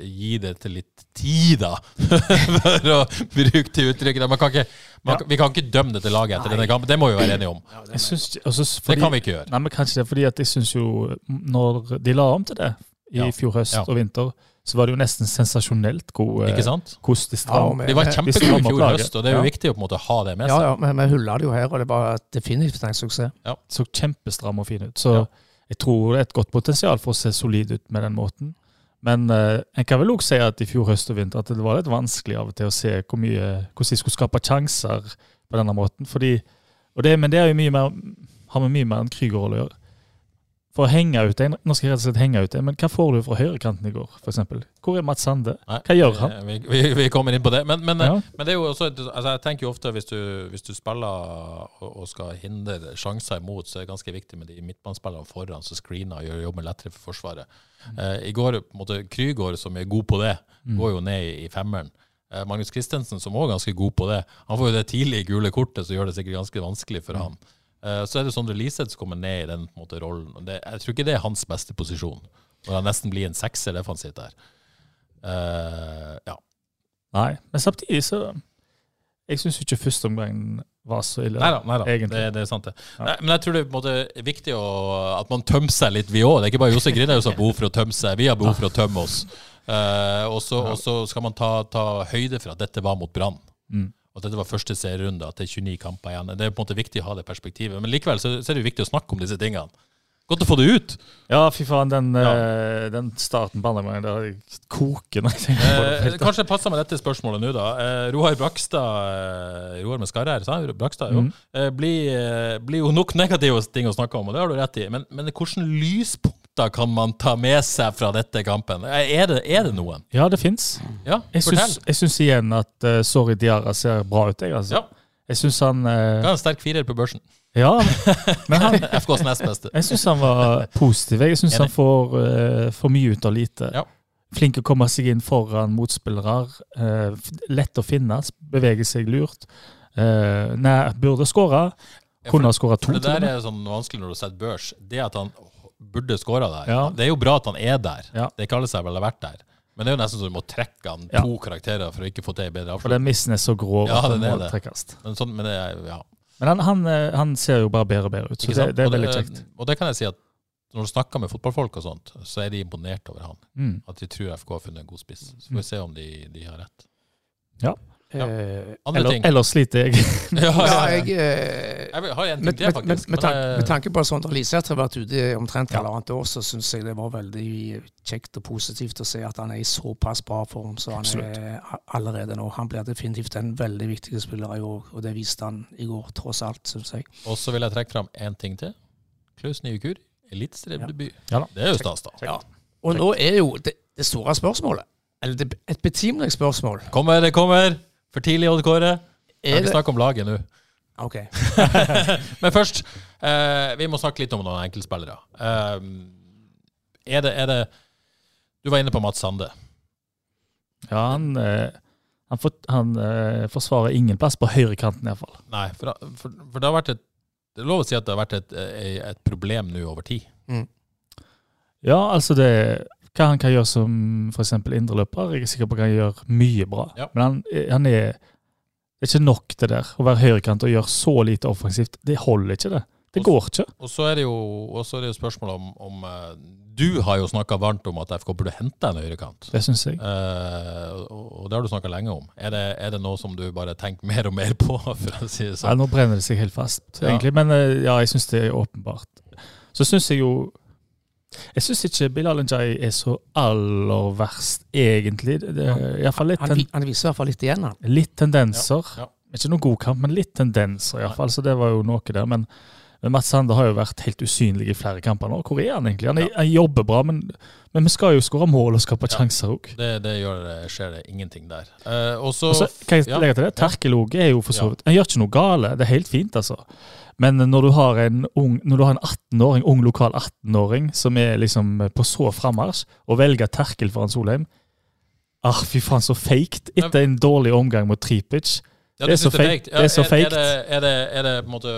gi det til litt tid, da, for å bruke det uttrykket. Man kan ikke, man, ja. Vi kan ikke dømme dette laget etter Nei. denne kampen, det må vi være enige om. Jeg synes, fordi, Det kan vi ikke gjøre. Nei, men kanskje det, er fordi at jeg syns jo Når de la om til det i Ja. fjor høst Ja. og vinter, så var det jo nesten sensasjonelt god Ikke sant? hvordan de stram, Ja, De var kjempegode i fjor høst, og det er jo Ja. viktig å på en måte ha det med seg. ja, men vi hulla det jo her, og det var definitivt en suksess. så kjempestram og fin ut. Så Ja. jeg tror det er et godt potensial for å se solid ut med den måten. Men eh, en kan vel òg si at i fjor høst og vinter at det var litt vanskelig av og til å se hvor mye, hvordan de skulle skape sjanser på denne måten. Fordi, det, men det er jo mye mer, har med mye mer enn Krüger å gjøre. For å henge ut en, nå skal jeg rett og slett henge ut en, men hva får du fra høyrekanten i går, f.eks.? Hvor er Mats Sande? Hva gjør han? Vi, vi, vi kommer inn på det. Men, men, Ja. men det også altså Jeg tenker jo ofte hvis du, hvis du spiller og, skal hindre sjanser imot, så er det ganske viktig med de midtbanespillerne foran som screener og gjør jobben lettere for Forsvaret. Eh, I går, på en måte, Krygård, som er god på det, går jo ned i, i femmeren. Eh, Magnus Christensen, som også er ganske god på det, han får jo det tidlige gule kortet, som gjør det sikkert ganske vanskelig for han. Eh, så er det Sondre Liseth som kommer ned i den måte, rollen. Det, jeg tror ikke det er hans beste posisjon, når han nesten blir en sekser defensivt der. Uh, ja. Nei, men samtidig så Jeg syns ikke første omgang var så ille. Neida, neida. egentlig. Det, det er sant, det. Ja. Nei, men jeg tror det er måte viktig å, at man tømmer seg litt, vi òg. Det er ikke bare Jostein Grinaud som har behov for å tømme seg. Vi har behov for å tømme oss. Uh, og så skal man ta, ta høyde for at dette var mot Brann. Mm. At dette var første serierunde, at det er 29 kamper igjen. Det er på en måte viktig å ha det perspektivet. Men likevel så, så er det jo viktig å snakke om disse tingene. Godt å få det ut. Ja, fy faen, den, Ja. eh, den starten på andre gang, det koker når jeg tenker på det. Eh, kanskje passer med dette spørsmålet nå, da. Eh, Roar Brakstad eh, Roar med skarre her, sa jeg? Brakstad, jo. Mm. Eh, blir, eh, blir jo nok negative ting å snakke om, og det har du rett i. Men, men hvilke lyspunkter kan man ta med seg fra dette kampen? Eh, Er det, er det noen? Ja, det fins. Ja, Jeg syns, jeg syns igjen at uh, Sorry Diara ser bra ut, jeg, altså. Ja. Jeg syns han uh, Ga en sterk firer på børsen. Ja, men han FKs nest beste. Jeg syns han var positiv. Jeg syns han får uh, for mye ut av lite. Ja. Flink å komme seg inn foran motspillere. Uh, lett å finne, beveger seg lurt. Uh, nei, burde skåre. Kunne ha skåra to. Det der er sånn vanskelig når du setter børs. Det at han burde skåra der, Ja. det er jo bra at han er der. Ja. Det er ikke alle som har vært der. Men det er jo nesten så du må trekke han Ja. to karakterer for å ikke få til bedre For den missen er så grov Ja, at den må det. trekkes. Men, sånn, men det ja. Men han, han, eh, han ser jo bare bedre og bedre ut, så det, det er veldig kjekt. Og det kan jeg si at når du snakker med fotballfolk og sånt, så er de imponert over han. Mm. At de tror FK har funnet en god spiss. Så får vi se om de, de har rett. Eh, Andre Eller, ting. eller sliter jeg. Ja, ja, jeg, eh, Jeg har en ting til, faktisk. med, med, men tanke, med tanke på at Sondre Liseth har vært ute i omtrent Ja. halvannet år, så syns jeg det var veldig kjekt og positivt å se at han er i såpass bra form som han Absolutt. er allerede nå. Han blir definitivt en veldig viktig spiller i år, og det viste han i går, tross alt, syns jeg. Og så vil jeg trekke fram én ting til. Klaus Nykur, elitestrebdebut. Ja. Det er jo stas, da. Ja. Og nå er jo det, det store spørsmålet, eller det, et betimelig spørsmål Kommer, det kommer! For tidlig, Odd Kåre. Vi er kan ikke det, snakke om laget nå. Ok. Men først, eh, vi må snakke litt om noen enkeltspillere. Eh, er, det, er det Du var inne på Mats Sande. Ja, han, eh, han, for, han eh, forsvarer ingen plass på høyrekanten, iallfall. Nei, for, for, for det har vært et Det er lov å si at det har vært et, et, et problem nå over tid. Ja, altså det Hva han kan gjøre som f.eks. indreløper, jeg er sikker på at han kan gjøre mye bra. Ja. Men han, han er er ikke nok, det der. Å være høyrekant og gjøre så lite offensivt. Det holder ikke, det. Det går ikke. Og så er det jo, er det jo spørsmålet om, om eh, Du har jo snakka varmt om at FK burde hente en høyrekant. Det syns jeg. Eh, og, og det har du snakka lenge om. Er det, er det noe som du bare tenker mer og mer på, for å si det Ja, sånn? nå brenner det seg helt fast, Ja. Men eh, ja, jeg syns det er åpenbart. Så syns jeg jo Jeg syns ikke Bilal Njay er så aller verst, egentlig. Det, Han, vi- han viser i hvert fall litt igjen, han. litt tendenser. Ja, ja. Ikke noen god kamp, men litt tendenser, i hvert fall. Så det var jo noe der. Men, men Mats Sander har jo vært helt usynlig i flere kamper nå. Hvor er han egentlig? Han, ja. han jobber bra, men, men vi skal jo skåre mål og skape Ja. sjanser òg. Det, det det- skjer det ingenting der. Eh, og så kan jeg legge til det. Terkelog er jo for så vidt Han gjør ikke noe gale. Det er helt fint, altså. Men når du har en ung, du har en 18-åring, ung lokal 18-åring som er liksom på så frammarsj, og velger Terkel foran Solheim Ah, fy faen, så fake etter en dårlig omgang mot Tripic. Ja, Det er så fake. Det er så fake. er, det, er det på en måte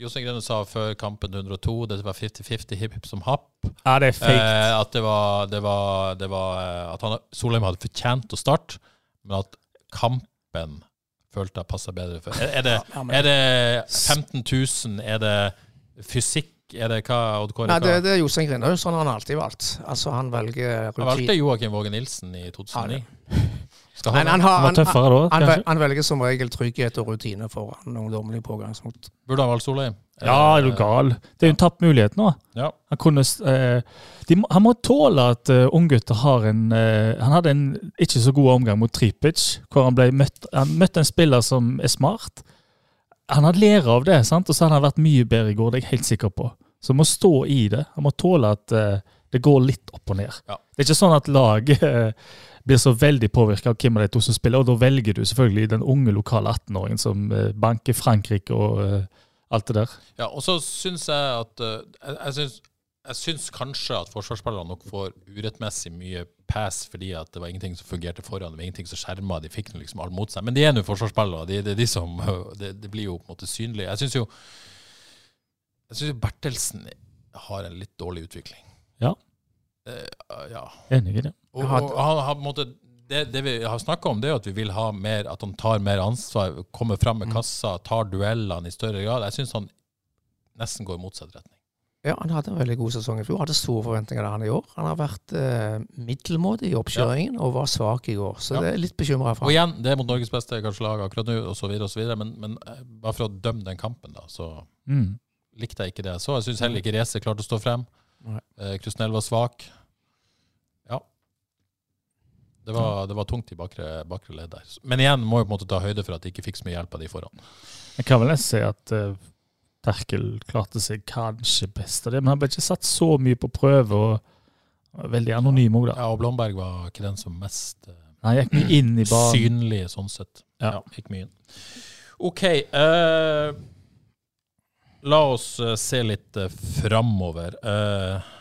Jostein Grønne sa før kampen 102 det var 50-50 hipp hipp som happ. Ja, det er fake. Eh, at det var, det var, det var eh, At han, Solheim hadde fortjent å starte, men at kampen følte jeg passa bedre for. Er, er, det, Ja, er det 15 000? Er det fysikk? Er det hva, Odd Kåre? Nei, det, det er Jostein Grindhaug, sånn har han alltid valgt. Altså, han velger Han valgte rutin. Joakim Våge Nilsen i 2009. Skal han, han, har, Han tøffere da, han, kanskje? han velger som regel trygghet og rutine foran ungdommelig pågangsmot. burde han valgt Solheim? Ja, er du gal? Det er jo en tapt mulighet nå. Ja. Han, kunne, eh, de, han må tåle at uh, unggutter har en eh, Han hadde en ikke så god omgang mot Tripic, hvor han møtt Han møtte en spiller som er smart. Han hadde lært av det, sant? og så hadde han vært mye bedre i går, det er jeg helt sikker på. Så han må stå i det. Han må tåle at uh, det går litt opp og ned. Ja. Det er ikke sånn at laget eh, blir så veldig påvirka av hvem av de to som spiller, og da velger du selvfølgelig den unge lokale 18-åringen som eh, banker Frankrike og eh, alt det der. Ja, og så syns jeg at eh, Jeg, syns jeg syns kanskje at forsvarsspillerne nok får urettmessig mye pass fordi at det var ingenting som fungerte foran, det var ingenting som skjerma, de fikk liksom alt mot seg. Men de er nå forsvarsspillere, det de, de som det, de blir jo på en måte synlig. Jeg syns jo jeg synes jo Bertelsen har en litt dårlig utvikling. Ja. Uh, ja. Enig i det. Og, og han har på en måte det, det vi har snakka om, det er at vi vil ha mer, at han tar mer ansvar, kommer fram med kassa, tar duellene i større grad. Jeg syns han nesten går i motsatt retning. Ja, han hadde en veldig god sesong i fjor. Hadde store forventninger til han i år. Han har vært eh, middelmådig i oppkjøringen og var svak i går, så Ja. det er litt bekymra for Og igjen, det er mot Norges beste kanskje lag akkurat nå, osv., osv., men, men eh, bare for å dømme den kampen, da, så Mm. likte jeg ikke det. Så jeg syns heller ikke Racer klarte å stå frem. Eh, Krusnell var svak. Det var, det var tungt i bakre, bakre ledd der. Men igjen må jo på en måte ta høyde for at de ikke fikk så mye hjelp av de foran. Jeg kan vel nesten si at uh, Terkel klarte seg kanskje best av det, men han ble ikke satt så mye på prøve. og Veldig anonym òg, da. Ja, og Blomberg var ikke den som mest uh, Nei, gikk mye inn i banen. synlig sånn sett. Ja. Ja, gikk mye inn. OK. Uh, la oss se litt uh, framover. Eh,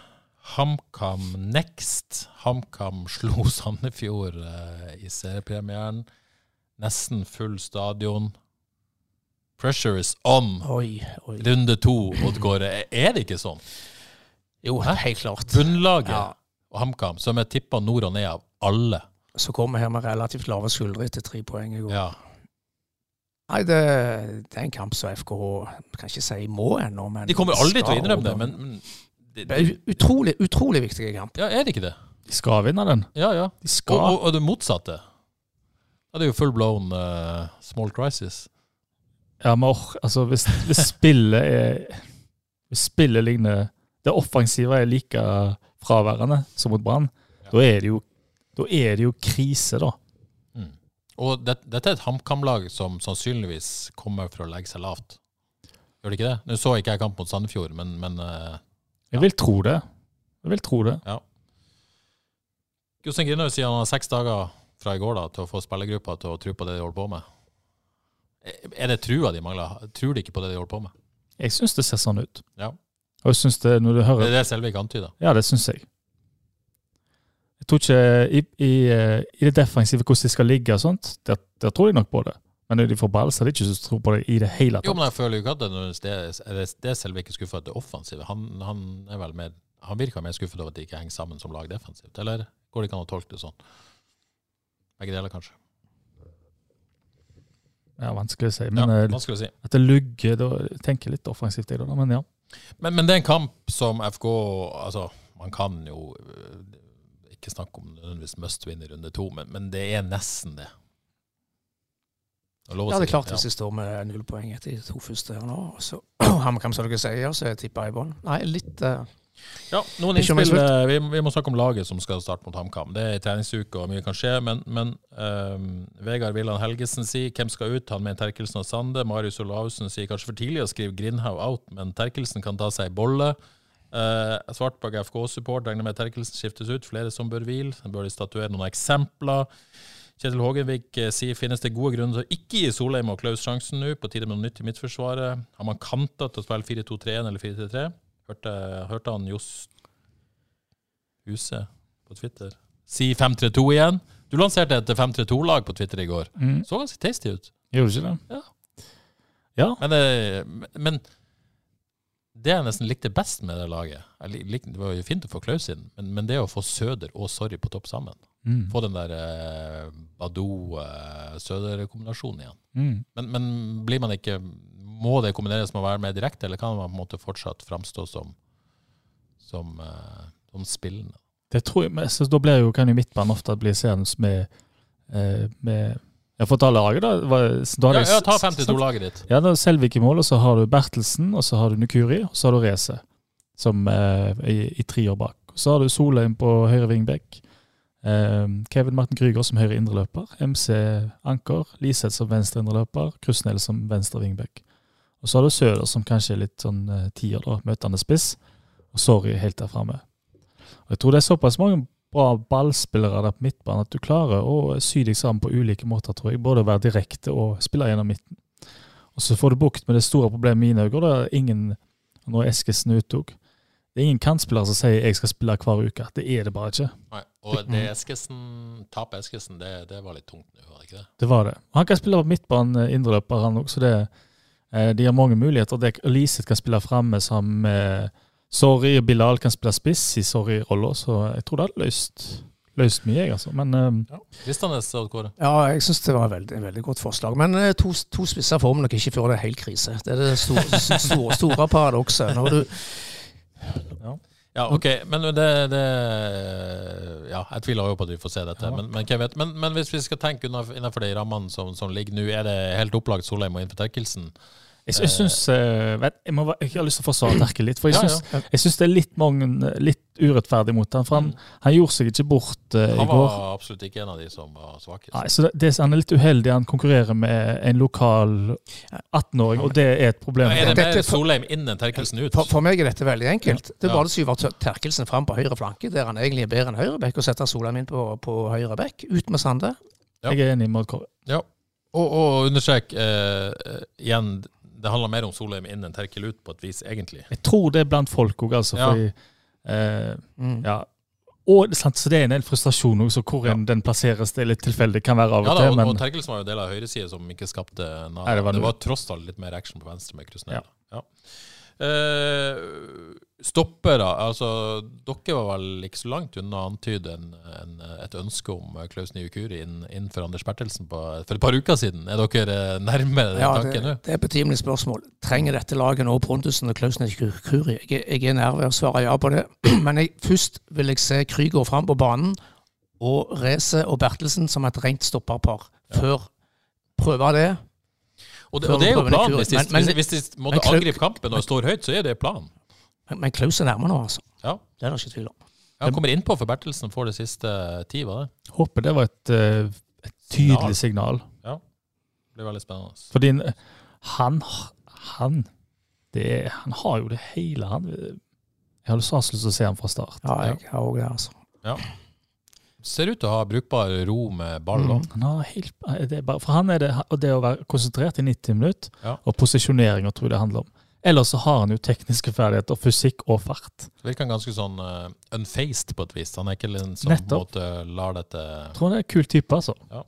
HamKam next. HamKam slo Sandefjord eh, i seriepremieren. Nesten full stadion. Pressure is on. Oi, oi. Runde to, Oddgård. Er det ikke sånn? Jo, helt klart. Bunnlaget Ja. og HamKam, som er tippa nord og ned av alle. Så kommer her med relativt lave skuldre etter tre poeng i går. Ja. Nei, det, det er en kamp som FKH kan ikke si må ennå, men De kommer aldri til å innrømme det, men, men det, Det er utrolig, utrolig viktig kamp. Ja, er det ikke det? De skal vinne den. Ja, ja. De Og, skal. og, og det motsatte. Ja, det er jo full blown uh, small crisis. Ja, men or, altså, hvis, hvis spillet er Hvis spillet ligner Det offensive er like fraværende som mot Brann, da er det jo da er det jo krise, da. Og det, dette er et HamKam-lag som sannsynligvis kommer for å legge seg lavt. Gjør det ikke det? Nå så ikke jeg kamp mot Sandefjord, men, men eh, Jeg vil tro det. Jeg vil tro det. Jostein Grinaud sier han har seks dager fra i går da, til å få spillergruppa til å tro på det de holder på med. Er- det trua de mangler? Tror de ikke på det de holder på med? Jeg syns det ser sånn ut. Ja. Og jeg synes det, når du Det hører er det Selvik antyder. Ja, det syns jeg. Jeg tror ikke i, i, eh, i det defensive, hvordan de skal ligge og sånt, der, der tror jeg nok på det. Men de får ball, så er det ikke så tro på det i det hele Jo, men jeg føler jo ikke at det er det, er det er skuffa at det offensive. Han, han er vel mer Han virker mer skuffet over at de ikke henger sammen som lag defensivt. Eller går det ikke an å tolke det sånn? Begge deler, kanskje. Ja, Vanskelig å si. Men ja, eh, å si. at det lugger, da tenker jeg litt offensivt, jeg, da. Men ja. Men, men det er en kamp som FK Altså, man kan jo øh, ikke snakke om nødvendigvis must win i runde to, men, men det er nesten det. Det er lov å Ja, det er klart hvis jeg står med null poeng etter de to første her nå, så kanskje som dere sier, så jeg tipper i bånn. Nei, litt uh, Ja, noen innspill. eh, Vi, vi må snakke om laget som skal starte mot HamKam. Det er treningsuke og mye kan skje, men, men um, Vegard Villand Helgesen sier hvem skal ut? Han med Terkelsen og Sande. Marius Olavsen sier kanskje for tidlig å skrive Grindhaug out, men Terkelsen kan ta seg ei bolle. Uh, Svartbakk FK-support regner med Terkelsen skiftes ut. Flere som bør hvile. Bør de statuere noen eksempler. Kjetil Hågenvik eh, sier finnes det gode grunner til å ikke gi Solheim og Klaus sjansen nå. På tide med noe nytt i midtforsvaret. Har man kanter til å spille 4-2-3-1 eller 4-3-3? Hørte, hørte han Johs Huse på Twitter si 5-3-2 igjen. Du lanserte et 5-3-2-lag på Twitter i går. Mm. Så ganske tasty ut. Gjorde ikke det? Ja. Ja. Men, det, men det jeg nesten likte best med det laget jeg lik- lik- Det var jo fint å få Klaus inn, men, men det å få Søder og Sorry på topp sammen Mm. Få den der eh, Badou-Søder-kombinasjonen igjen. Mm. Men, men blir man ikke Må det kombineres med å være mer direkte, eller kan man på en måte fortsatt framstå som som, eh, som spillende? Det tror jeg, men så Da blir jo, kan jo midtbanen ofte bli seende med, eh, med Jeg får ta laget, da. Da Ja, ja, ta 52-laget ditt. Ja, da er Selvik i mål, og så har du Bertelsen, og så har du Nukuri, og så har du Reze som eh, i, i tre år bak. Så har du Solheim på høyre vingbekk. Eh, Kevin Martin Krüger som høyre indreløper. MC Anker. Liseth som venstre indreløper. Krusnell som venstre vingbekk. Og så har du Søder, som kanskje er litt sånn eh, tier, da, møtende spiss. Og Sorry helt der framme. Jeg tror det er såpass mange bra ballspillere der på midtbanen at du klarer å sy deg sammen på ulike måter, tror jeg. Både å være direkte og spille gjennom midten. Og så får du bukt med det store problemet i mine øyne. der er ingen, når Eskesen uttok, det er ingen kantspillere som sier 'jeg skal spille hver uke'. Det er det bare ikke. Nei. Og det Eskesen, tapet Eskesen, det, det var litt tungt nå, var det ikke det? Det var det. Han kan spille på midtbanen, eh, indreløper, han også. Det, eh, de har mange muligheter. Det, Liseth kan spille framme sammen med Sorry. og Bilal kan spille spiss i Sorry-rolla, så jeg tror det hadde løst, løst mye, jeg, altså. Men ja. Kristianes. Ja, jeg syns det var et veldig, veldig godt forslag. Men eh, to, to spisser får vi nok ikke før det er helt krise. Det er det store, store, store paradokset. Når du Ja, ok, men det, det Ja, jeg tviler jo på at vi får se dette. Men, men, hvem vet? Men, men hvis vi skal tenke innenfor de rammene som, som ligger nå, er det helt opplagt Solheim og inn for Terkelsen? Jeg, jeg syns jeg, jeg, må, jeg har lyst til å forsvare Terkel litt, for jeg Ja, syns, ja, ja. det er litt, mange, litt urettferdig mot han, For han, han gjorde seg ikke bort uh, i Han var absolutt ikke en av de som var svakest. Nei, så det, det, Han er litt uheldig. Han konkurrerer med en lokal 18-åring, og det er et problem. Er det mer Solheim inn enn Terkelsen ut? For, for meg er dette veldig enkelt. Det er bare å skyve Ter- Terkelsen fram på høyre flanke, der han egentlig er bedre enn høyre bekk, og sette Solheim inn på, på høyre bekk. Ut med Sande. Ja. Jeg er enig med Kåre. Ja. Og, og understrek eh, eh, igjen, det handler mer om Solheim inn enn Terkel ut, på et vis, egentlig. Jeg tror det er blant folk òg, altså. Ja. Fordi, eh, Mm. ja. Og det sant, så det er en del frustrasjon også, hvor ja. den plasseres. Det er litt tilfeldig, kan være av og Ja da, til, og, og men Terkelsen var jo del av høyresida som ikke skapte. Nei, det det, var var tross alt litt mer action på venstre med Krusnell. Ja. Ja. Eh, stoppere, altså Dere var vel ikke så langt unna å antyde en, en, et ønske om Klaus Nyukuri inn, innenfor Anders Bertelsen på, for et par uker siden. Er dere eh, nærmere den Ja, tanken det, nå? det er et betimelig spørsmål. Trenger dette laget nå Pontusen og Klausen Kuri? Jeg, jeg er nær ved å svare ja på det. Men jeg, først vil jeg se Krüger fram på banen, og Reze og Bertelsen som et rent stopperpar. Før prøve det. Og det, og det er jo planen. Hvis de, Men- men- hvis, hvis de måtte men angripe kampen og står høyt, så er det planen. Men, men Klaus er nærmere nå, altså. Ja. Det er det ikke tvil om. Han kommer innpå for Bertelsen får det siste ti, var det? håper det var et, eh, et tydelig signal. Ja, Det blir veldig spennende. Fordi han, han, det han har jo det hele. Han, jeg hadde så lyst til å se ham fra start. Ja, jeg har òg det, altså. Ser ut til å ha brukbar ro med ball. Mm. no, helt, det er bare, for han er det, det å være konsentrert i 90 minutter, Ja. og posisjonering, tror jeg det handler om. Ellers så har han jo tekniske ferdigheter, fysikk og fart. Virker han ganske sånn uh, unfaced på et vis. Han er ikke en som Nettopp. måte lar dette tror han er en kul type, altså. Ja.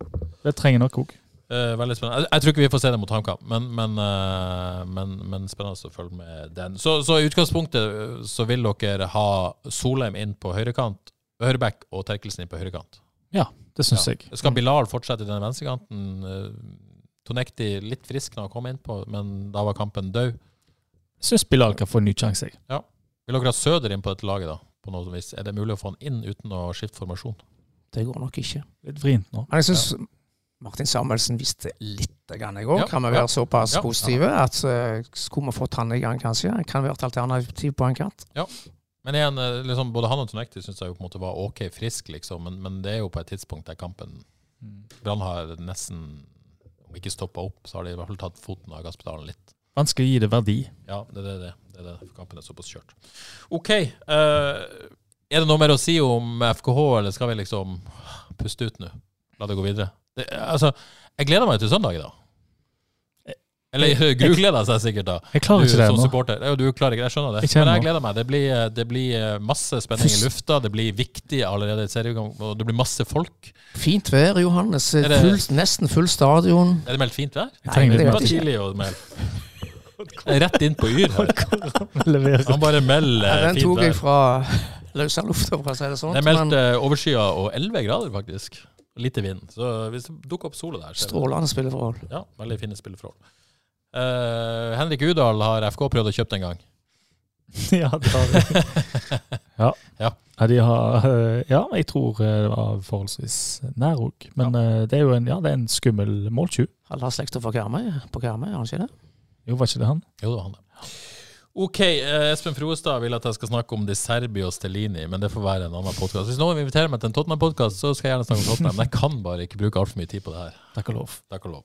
Det trenger nok òg. Uh, Veldig spennende. Jeg, jeg tror ikke vi får se det mot HamKam, men, men, uh, men, men spennende å følge med den. Så, så i utgangspunktet eh, så vil dere ha Solheim inn på høyrekant, høyreback og Terkelsen inn på høyrekant. Ja, Det syns Ja. jeg. Skal Bilal fortsette i den venstrekanten? Eh, Tonekti litt frisk når han kom innpå, men da var kampen død. Syns Bilal kan få en ny sjanse, jeg. Vil dere ha Søder inn på dette laget, da? På noe vis? Er det mulig å få han inn uten å skifte formasjon? Det går nok ikke. Litt vrient nå. Men jeg syns Martin Samuelsen visste litt, grann, jeg òg. Ja, Kan vi ja. være såpass Ja. positive at uh, skulle vi fått han i gang, kanskje? Kan være et alternativ på en kant. Men igjen, eh, liksom, både han og Tonekti syns jeg jo på en måte var OK frisk, liksom. Men, men det er jo på et tidspunkt der kampen Brann har nesten, om ikke stoppa opp, så har de i hvert fall tatt foten av gasspedalen litt. Vanskelig å gi det verdi. Ja, det er det. det, er det. for Kampen er såpass kjørt. OK. Uh, er det noe mer å si om FKH, eller skal vi liksom puste ut nå? La det gå videre? Det, altså, jeg gleder meg til søndag, da. Eller Gru gleder seg sikkert, da. Jeg klarer du ikke det som ennå. supporter. Jo, du klarer ikke det, jeg skjønner det. Jeg Men jeg gleder meg. Det blir, det blir eh, masse spenning i lufta. Det blir viktig allerede i seriegang, og det blir masse folk. Fint vær, Johannes. Er det- Full, nesten full stadion. Er det meldt fint vær? Nei, trenger det var tidlig å melde. Rett inn på Yr her. Han bare melder Ja, den fint tok jeg vær. fra løsa lufta, for å si det sånn. Det er meldt eh, overskya og 11 grader, faktisk. Lite vind. Så hvis det dukker opp sola der, så er Strålende spilleforhold. ja, veldig fine spilleforhold. Eh, Henrik Udal har FK prøvd å kjøpe en gang. Ja, det har vi. Ja. Ja. Ja, de har, eh, ja, jeg tror eh, det var forholdsvis nær òg. Men det er jo en, ja, det er en skummel måltjuv. Lars slekta på Karmøy, på Karmøy, har han ikke det? Jo, var ikke det han? Jo, det var han det. Ok, eh, Espen Froestad vil at jeg skal snakke om De Serbi og Stellini, men det får være en annen podkast. Hvis noen inviterer meg til en Tottenham-podkast, så skal jeg gjerne snakke om Tottenham. Men jeg kan bare ikke bruke altfor mye tid på det her. Takk og lov. Takk og lov.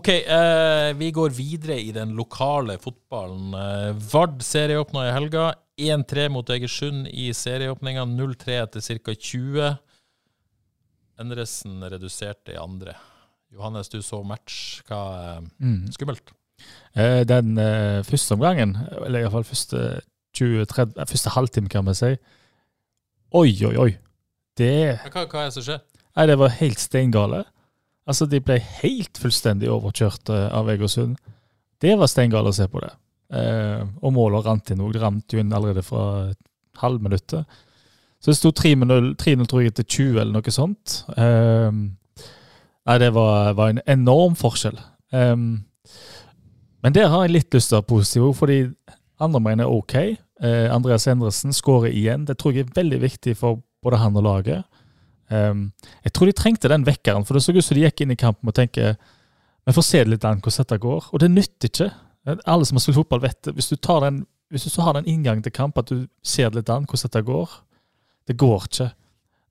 Ok, eh, vi går videre i den lokale fotballen. Eh, Vard serieåpna i helga. 1-3 mot Egersund i serieåpninga. 0-3 etter ca. 20. Endresen reduserte i andre. Johannes, du så match. Hva eh, Mm. Skummelt? Eh, Den eh, første omgangen, eller iallfall første 20-30, eh, første halvtime, kan vi si Oi, oi, oi. Det, Hva, hva er det som skjer? nei, det var helt steingale. Altså, de ble helt fullstendig overkjørt av Egersund. Det var steingale å se på det. Og målet rant inn òg. Det rant jo inn allerede fra halvminuttet. Så det sto 3-0 3-0, tror jeg, etter 20 eller noe sånt. Nei, det var, var en enorm forskjell. Men der har jeg litt lyst til å være positiv, fordi andre mener er OK. Eh, Andreas Endresen skårer igjen. Det tror jeg er veldig viktig for både han og laget. Um, jeg tror de trengte den vekkeren, for det så ut som de gikk inn i kampen og tenkte vi får se litt an hvordan dette går. Og det nytter ikke. Alle som har spilt fotball, vet det. Hvis du, den, hvis du så har den inngangen til kamp, at du ser litt an hvordan dette går Det går ikke.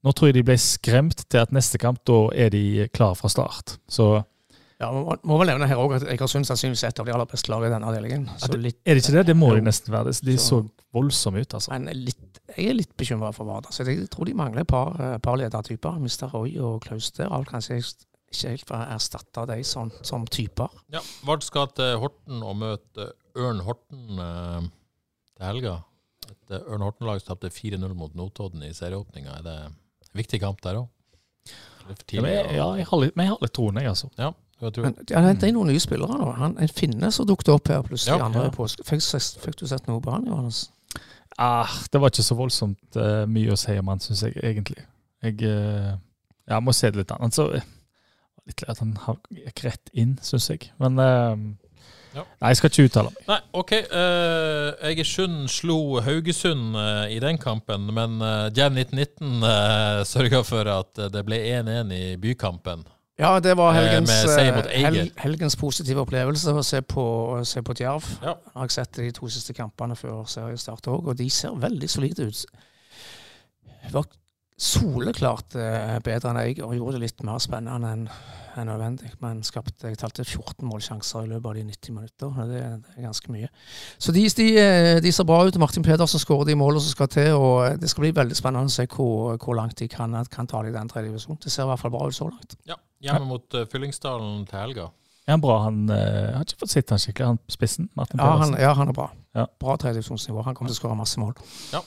Nå tror jeg de ble skremt til at neste kamp, da er de klar fra start. Så Ja, må, må vel nevne her også at Egersund sannsynligvis et av de aller beste lagene i denne avdelingen. Litt, er det ikke det? Det må Jo. nesten være. De så Så- voldsomme ut, altså. Men litt, jeg er litt bekymra for Vard. Altså, jeg tror de mangler et par, eh, par ledertyper. Mr. Roy og Klaus der kanskje ikke helt erstatta dem som, som typer. Ja, Vard skal til Horten og møte Ørn Horten eh, til helga. Et eh, Ørn Horten-lag tapte 4-0 mot Notodden i serieåpninga. Er det en viktig kamp der òg? Ja, men jeg, ja, jeg har litt, men jeg har litt troen, jeg, altså. ja. Men han det er noen nye spillere nå. Han, en finne som dukket opp her plutselig Ja, andre ja. påske. Fikk, fikk du sett noe på han, Johannes? Ah, det var ikke så voldsomt uh, mye å si om han, syns jeg egentlig. Jeg uh, ja, må se det litt an. Altså, eh, litt at han har- gikk rett inn, syns jeg. Men uh, Ja. Nei, jeg skal ikke uttale meg. Nei, OK. Uh, Egersund slo Haugesund uh, i den kampen, men uh, Jam 1919 uh, sørga for at det ble 1-1 i bykampen. Ja, det var Eh, helgens, eh, hel, helgens positive opplevelse å se på, å se på Djerv. Ja. Har sett de to siste kampene før seriestart òg, og de ser veldig solide ut. Det var soleklart eh, bedre enn jeg, og gjorde det litt mer spennende enn enn nødvendig. Men skapte, jeg talte 14 målsjanser i løpet av de 90 minutter. og Det, det er ganske mye. Så de, de, de ser bra ut. Martin Pedersen skårer de målene som skal til. og Det skal bli veldig spennende å se hvor, hvor langt de kan, kan ta det i den tredje divisjonen. Det ser i hvert fall bra ut så langt. Ja, Hjemme mot uh, Fyllingsdalen til helga. Er han bra? Han eh, har ikke fått sett han skikkelig, han spissen. Martin Ja, han, ja, han er bra. Ja. Bra tredjedivisjonsnivå. Han kommer til å skåre masse mål. Ja.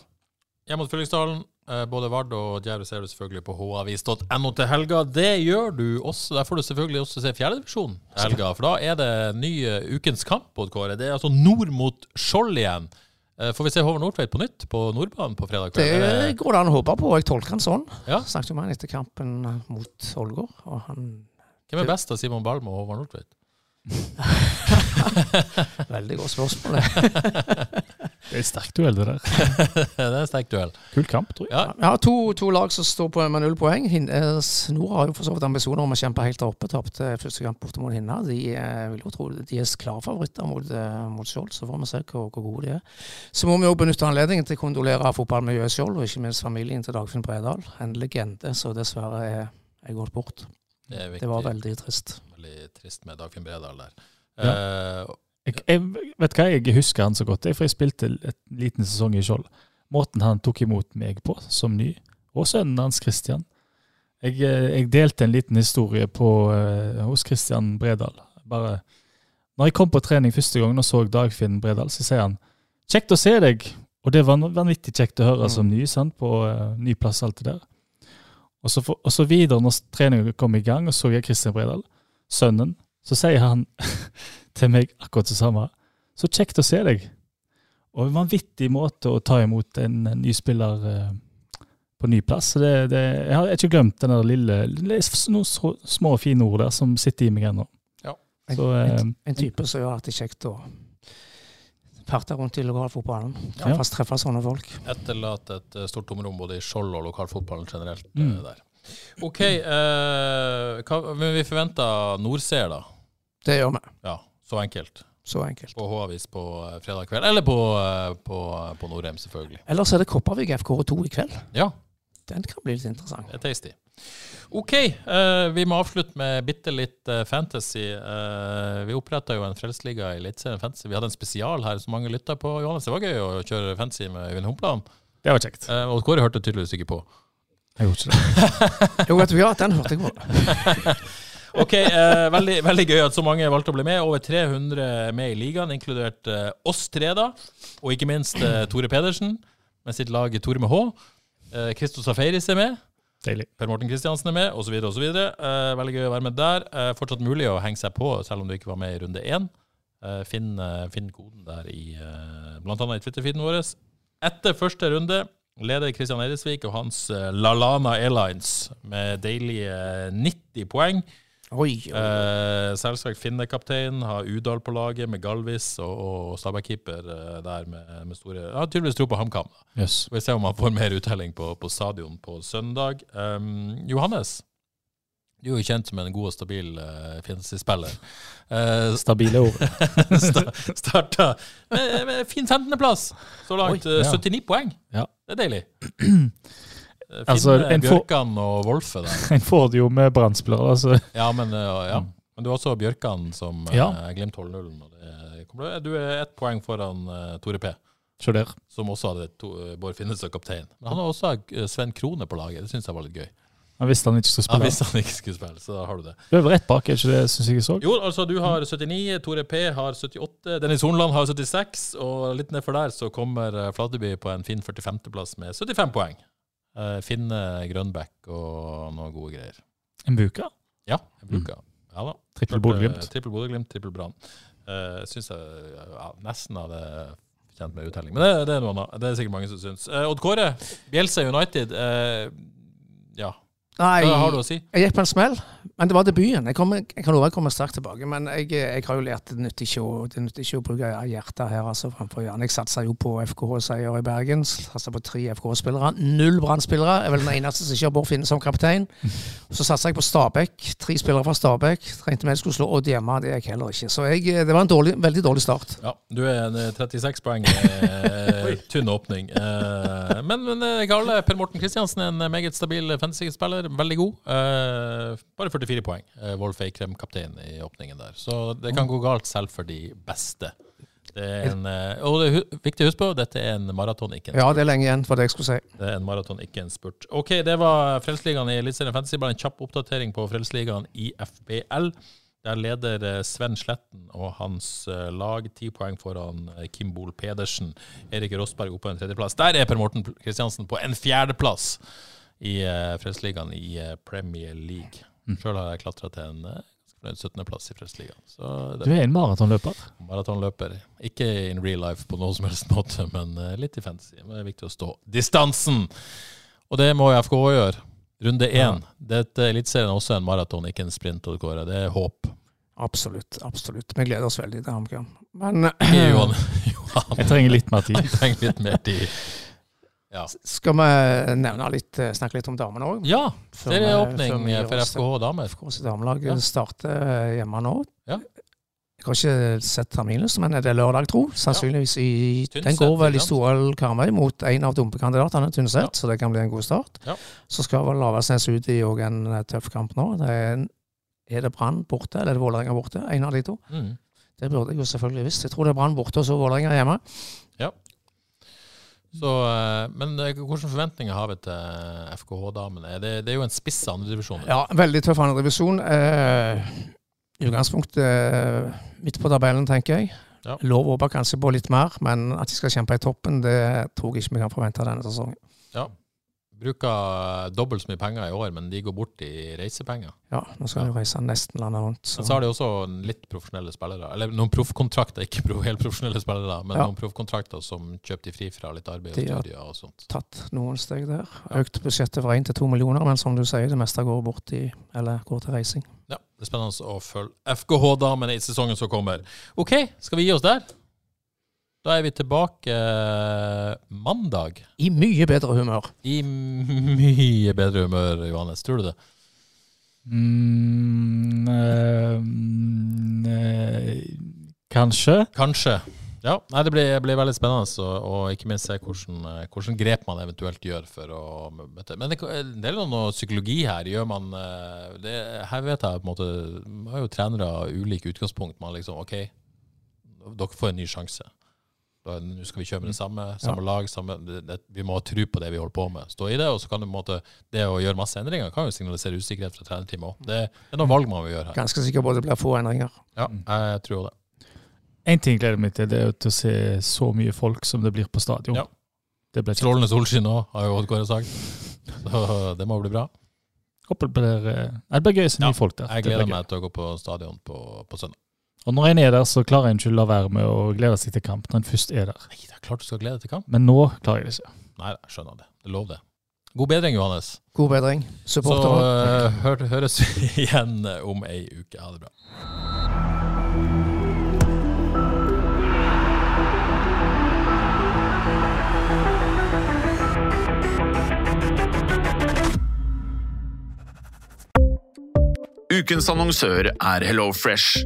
Hjemme mot Fyllingsdalen. Uh, både Vard og Djerv ser du selvfølgelig på havis.no til helga. Det gjør du også. Der får du selvfølgelig også se fjerdedivisjon til helga. For da er det ny ukens kamp mot Kåre. Det er altså nord mot Skjold igjen. Eh, får vi se Håvard Nordtveit på nytt på Nordbanen på fredag kveld? Det- går det an å håpe på. Jeg tolker han sånn. Ja. Snakket jo med han etter kampen eh, mot Ålgård, Hvem er best av Simon Balm og Håvard Nordtveit? Veldig godt spørsmål. det. Det er et sterkt duell, det der. det er en sterk duell. Kul kamp, tror jeg. Ja, Vi har to, to lag som står på med null poeng. Eh, har jo for så vidt ambisjoner om å kjempe helt der oppe. Tapte første kamp borte mot Hinna. De eh, vil jo tro de er klare favoritter mot, eh, mot Skjold, så får vi se hvor, hvor gode de er. Så må vi òg benytte anledningen til å kondolere fotballmiljøet Skjold, og ikke minst familien til Dagfinn Bredal. En legende som dessverre er, er gått bort. det er. Det var veldig trist. Veldig trist med Dagfinn Bredal der. Ja. Eh, Jeg, jeg, vet hva, jeg husker han så godt, for jeg spilte et liten sesong i Skjold. Måten han tok imot meg på som ny, og sønnen hans Christian. Jeg, eh, jeg delte en liten historie på, eh, hos Christian Bredal. Bare, når jeg kom på trening første gang og så Dagfinn Bredal, så sier han 'kjekt å se deg'. Og det var vanvittig kjekt å høre som ny, sant, på uh, ny plass, alt det der. Og så, for, og så videre, når treningen kom i gang, og så jeg Christian Bredal, sønnen, så sier han til meg akkurat det samme. Så kjekt å se deg. Og en vanvittig måte å ta imot en, en ny spiller eh, på ny plass. Det, det, jeg har ikke glemt den der lille noen så, små, fine ord der som sitter i meg ennå. En, Så, eh, en, en type som gjør at det er kjekt å ferte rundt i lokalfotballen. Ja. Fast treffe sånne folk. etterlate et eh, stort tomrom både i Skjold og lokalfotballen generelt. eh, Mm. der. OK, eh, hva, men vi forventer Nordseer, da. Det gjør vi. Ja, så enkelt. Så enkelt. På H-avis på eh, fredag kveld. Eller på, eh, på, på Norheim, selvfølgelig. Ellers er det Kopervik FK2 i kveld. Ja, Den kan bli litt interessant. det er tasty. OK, eh, vi må avslutte med bitte litt eh, fantasy. Eh, vi oppretta jo en Frelsesliga i Eliteserien Fantasy. Vi hadde en spesial her som mange lytta på. Johannes, det var gøy å kjøre fantasy med Øyvind Humpland. Det var kjekt. Eh, og Kåre hørte tydeligvis ikke på. Jeg gjorde ikke det. Jo, vet du hva, den hørte jeg på. Ok, eh, veldig, veldig gøy at så mange valgte å bli med. Over 300 med i ligaen, inkludert eh, oss tre, da. Og ikke minst eh, Tore Pedersen med sitt lag Tore med H. Eh, Christo Safaris er med. Deilig. Per Morten Kristiansen er med, osv. osv. Eh, veldig gøy å være med der. Eh, fortsatt mulig å henge seg på, selv om du ikke var med i runde én. Eh, finn, eh, finn koden der i eh, annet i Twitter-feeden vår. Etter første runde leder Christian Eidesvik og hans eh, Lalana Airlines med deilige eh, 90 poeng. Oi, oi. Eh, selvsagt Finne-kaptein, har Udal på laget med Galvis og, og Stabæk-keeper eh, der med, med store har tydeligvis tro på HamKam. Yes. Vi ser om han får mer uttelling på, på stadion på søndag. Um, Johannes, du er jo kjent som en god og stabil uh, fantasy-spiller. Uh, Stabile ord. sta starta med, med fin 15.-plass så langt. Oi, eh, ja. 79 poeng. Ja. Det er deilig. Eh, Finne, Altså, en får- Bjørkan og Wolfe der. En får det jo med brannspillere. Altså. Ja, men, uh, ja. men du har også Bjørkan som uh, Ja. Glimt og det kommer- Du er ett poeng foran Tore P. Som også hadde to, Bård Finnes som kaptein. Men han har også eh, Sven Krone på laget. Det syns jeg var litt gøy. Han visste han ikke skulle Han spille. visste han ikke skulle spille, så da har du det. Du er vel rett bak, er ikke det syns jeg jeg så? Jo, altså du har 79, Tore P har 78, Dennis Hornland har 76, og litt nedfor der så kommer eh, Flateby på en fin 45.-plass med 75 poeng. Eh, Finne Grønbekk og noen gode greier. En buka? Ja, en buka. Mm. Ja da. Trippel Bodø-Glimt. eh, Trippel Bodø-Glimt, trippel Brann. Uh, syns jeg ja, nesten hadde kjent med uttelling. Men det, det er noe annet. Det er sikkert mange som syns. Uh, Odd Kåre, Bjelsa United. Uh, ja, Nei, hva har du å si? jeg gikk på en smell, men det var debuten. Jeg, kom, jeg kan love jeg kommer straks tilbake, men jeg, jeg har jo lært det nytter ikke å, det nytter ikke å bruke hjertet her altså, framfor hjernen. Jeg satsa jo på FKH-seier i Bergen. Satsa på tre FKH-spillere. Null Brann-spillere. Er vel den eneste som ikke har Bård Finne som kaptein. Så satsa jeg på Stabæk. Tre spillere fra Stabæk. Trengte vi skulle slå Odd hjemme. Det er jeg heller ikke. Så jeg, det var en dårlig, veldig dårlig start. Ja, du er en eh, 36 poeng. eh, tynn åpning. Eh, men men eh, Karle Per Morten Kristiansen er en meget stabil fantasy-spiller. Veldig god. Eh, bare 44 poeng. Eh, Wolf Eikrem kaptein i åpningen der. Så det kan gå galt selv for de beste. Det er en, eh, og det er viktig å huske på, dette er en maraton, ikke en Ja, det er lenge igjen, for det jeg skulle si. Det er en maraton, ikke en spurt. Ok, det var Frelsesligaen i Eliteserien Fantasy. Bare en kjapp oppdatering på Frelsesligaen i FBL. Der leder eh, Sven Sletten og hans eh, lag ti poeng foran Kim Bol Pedersen. Erik Rossberg oppe på en tredjeplass. Der er Per Morten Kristiansen på en fjerdeplass i uh, Frelsesligaen i uh, Premier League. Sjøl har jeg klatra til en uh, 17.-plass i Frelsesligaen. Så Du er en maratonløper. er maratonløper. Ikke in real life på noen som helst måte, men uh, litt i fantasy. Men det er viktig å stå distansen. Og det må jo FK gjøre. Runde én. Dette Eliteserien er også en maraton, ikke en sprint. og Det. Det er håp. Absolutt. absolutt. Vi gleder oss veldig til HamKam. Men Johan. Johan Jeg trenger litt mer tid. Jeg trenger litt mer tid. Ja. skal vi nevne litt, eh, snakke litt om damene òg? ja Før er serieåpning åpning for FKH damer. FKHs damelag Ja. starter eh, hjemme nå. Ja. Jeg har ikke sett terminlisten, men er det lørdag, tro? Sannsynligvis i Tynset, Den går vel i? Storhall Karmøy mot en av dumpekandidatene, Tynset, Ja. så det kan bli en god start. Ja. Så skal vel Lavasnes ut i òg en eh, tøff kamp nå. Det er, en- er det Brann borte, eller er det Vålerenga borte? En av de to. Mm. Det burde jeg jo selvfølgelig visst. Jeg tror det er Brann borte, og så Vålerenga hjemme. Så, eh, men eh, hvilke forventninger har vi til FKH-damene? Det, det er jo en spiss andredivisjon. Ja, veldig tøff andredivisjon. Eh, I utgangspunktet eh, midt på tabellen, tenker jeg. Ja. Lov håper kanskje på litt mer, men at de skal kjempe i toppen, det tror jeg ikke vi kan forvente denne sesongen. Bruker dobbelt så mye penger i år, men de går bort i reisepenger. Ja, nå skal de reise nesten landet rundt. Så. Men så har de også litt profesjonelle spillere. Eller noen proffkontrakter, ikke helt profesjonelle spillere, men Ja. noen proffkontrakter som kjøper de fri fra litt arbeid og De har- studier og sånt. tatt noen steg der. Økt budsjettet fra 1 til 2 millioner, men som du sier, det meste går bort i, eller går til reising. Ja, Det er spennende å følge FKH-damene i sesongen som kommer. OK, skal vi gi oss der? Da er vi tilbake eh, mandag I mye bedre humør. i mye bedre humør, Johannes. Tror du det? Mm, eh, mm, eh, Kanskje. Kanskje. Ja, nei, Det blir, blir veldig spennende, og, og, ikke minst se hvordan, hvordan, grep man eventuelt gjør for å møte Men det, det er noe psykologi her. Gjør man det, Her vet jeg på en måte Man har jo trenere av ulike utgangspunkt. Man liksom OK, dere får en ny sjanse. Nå skal vi kjøre med det samme, samme ja. lag. Samme, det, vi må ha tro på det vi holder på med. Stå i det. Og så kan det, måte, det å gjøre masse endringer kan jo signalisere usikkerhet fra trenerteamet òg. Det er noen valg man vil gjøre her. Ganske sikker på at det blir få endringer. Ja, jeg tror det. Én ting gleder meg til, det er til å se så mye folk som det blir på stadion. Ja. Det Strålende solskinn òg, har jo Oddgård sagt. Så det må bli bra. Håper det blir, eh, det blir gøy å se ja, mye folk der. Jeg gleder meg til å gå på stadion på, på, søndag. Og når en er der, så klarer en ikke å la være med å glede seg til kamp når en først er der. Nei, det er klart du skal glede deg til kamp. Men nå klarer jeg det ikke. Nei, jeg skjønner det. Det er lov det. God bedring, Johannes. God bedring. Supporter. Så uh, hør, høres vi igjen om ei uke. Ha det bra. Ukens annonsør er HelloFresh.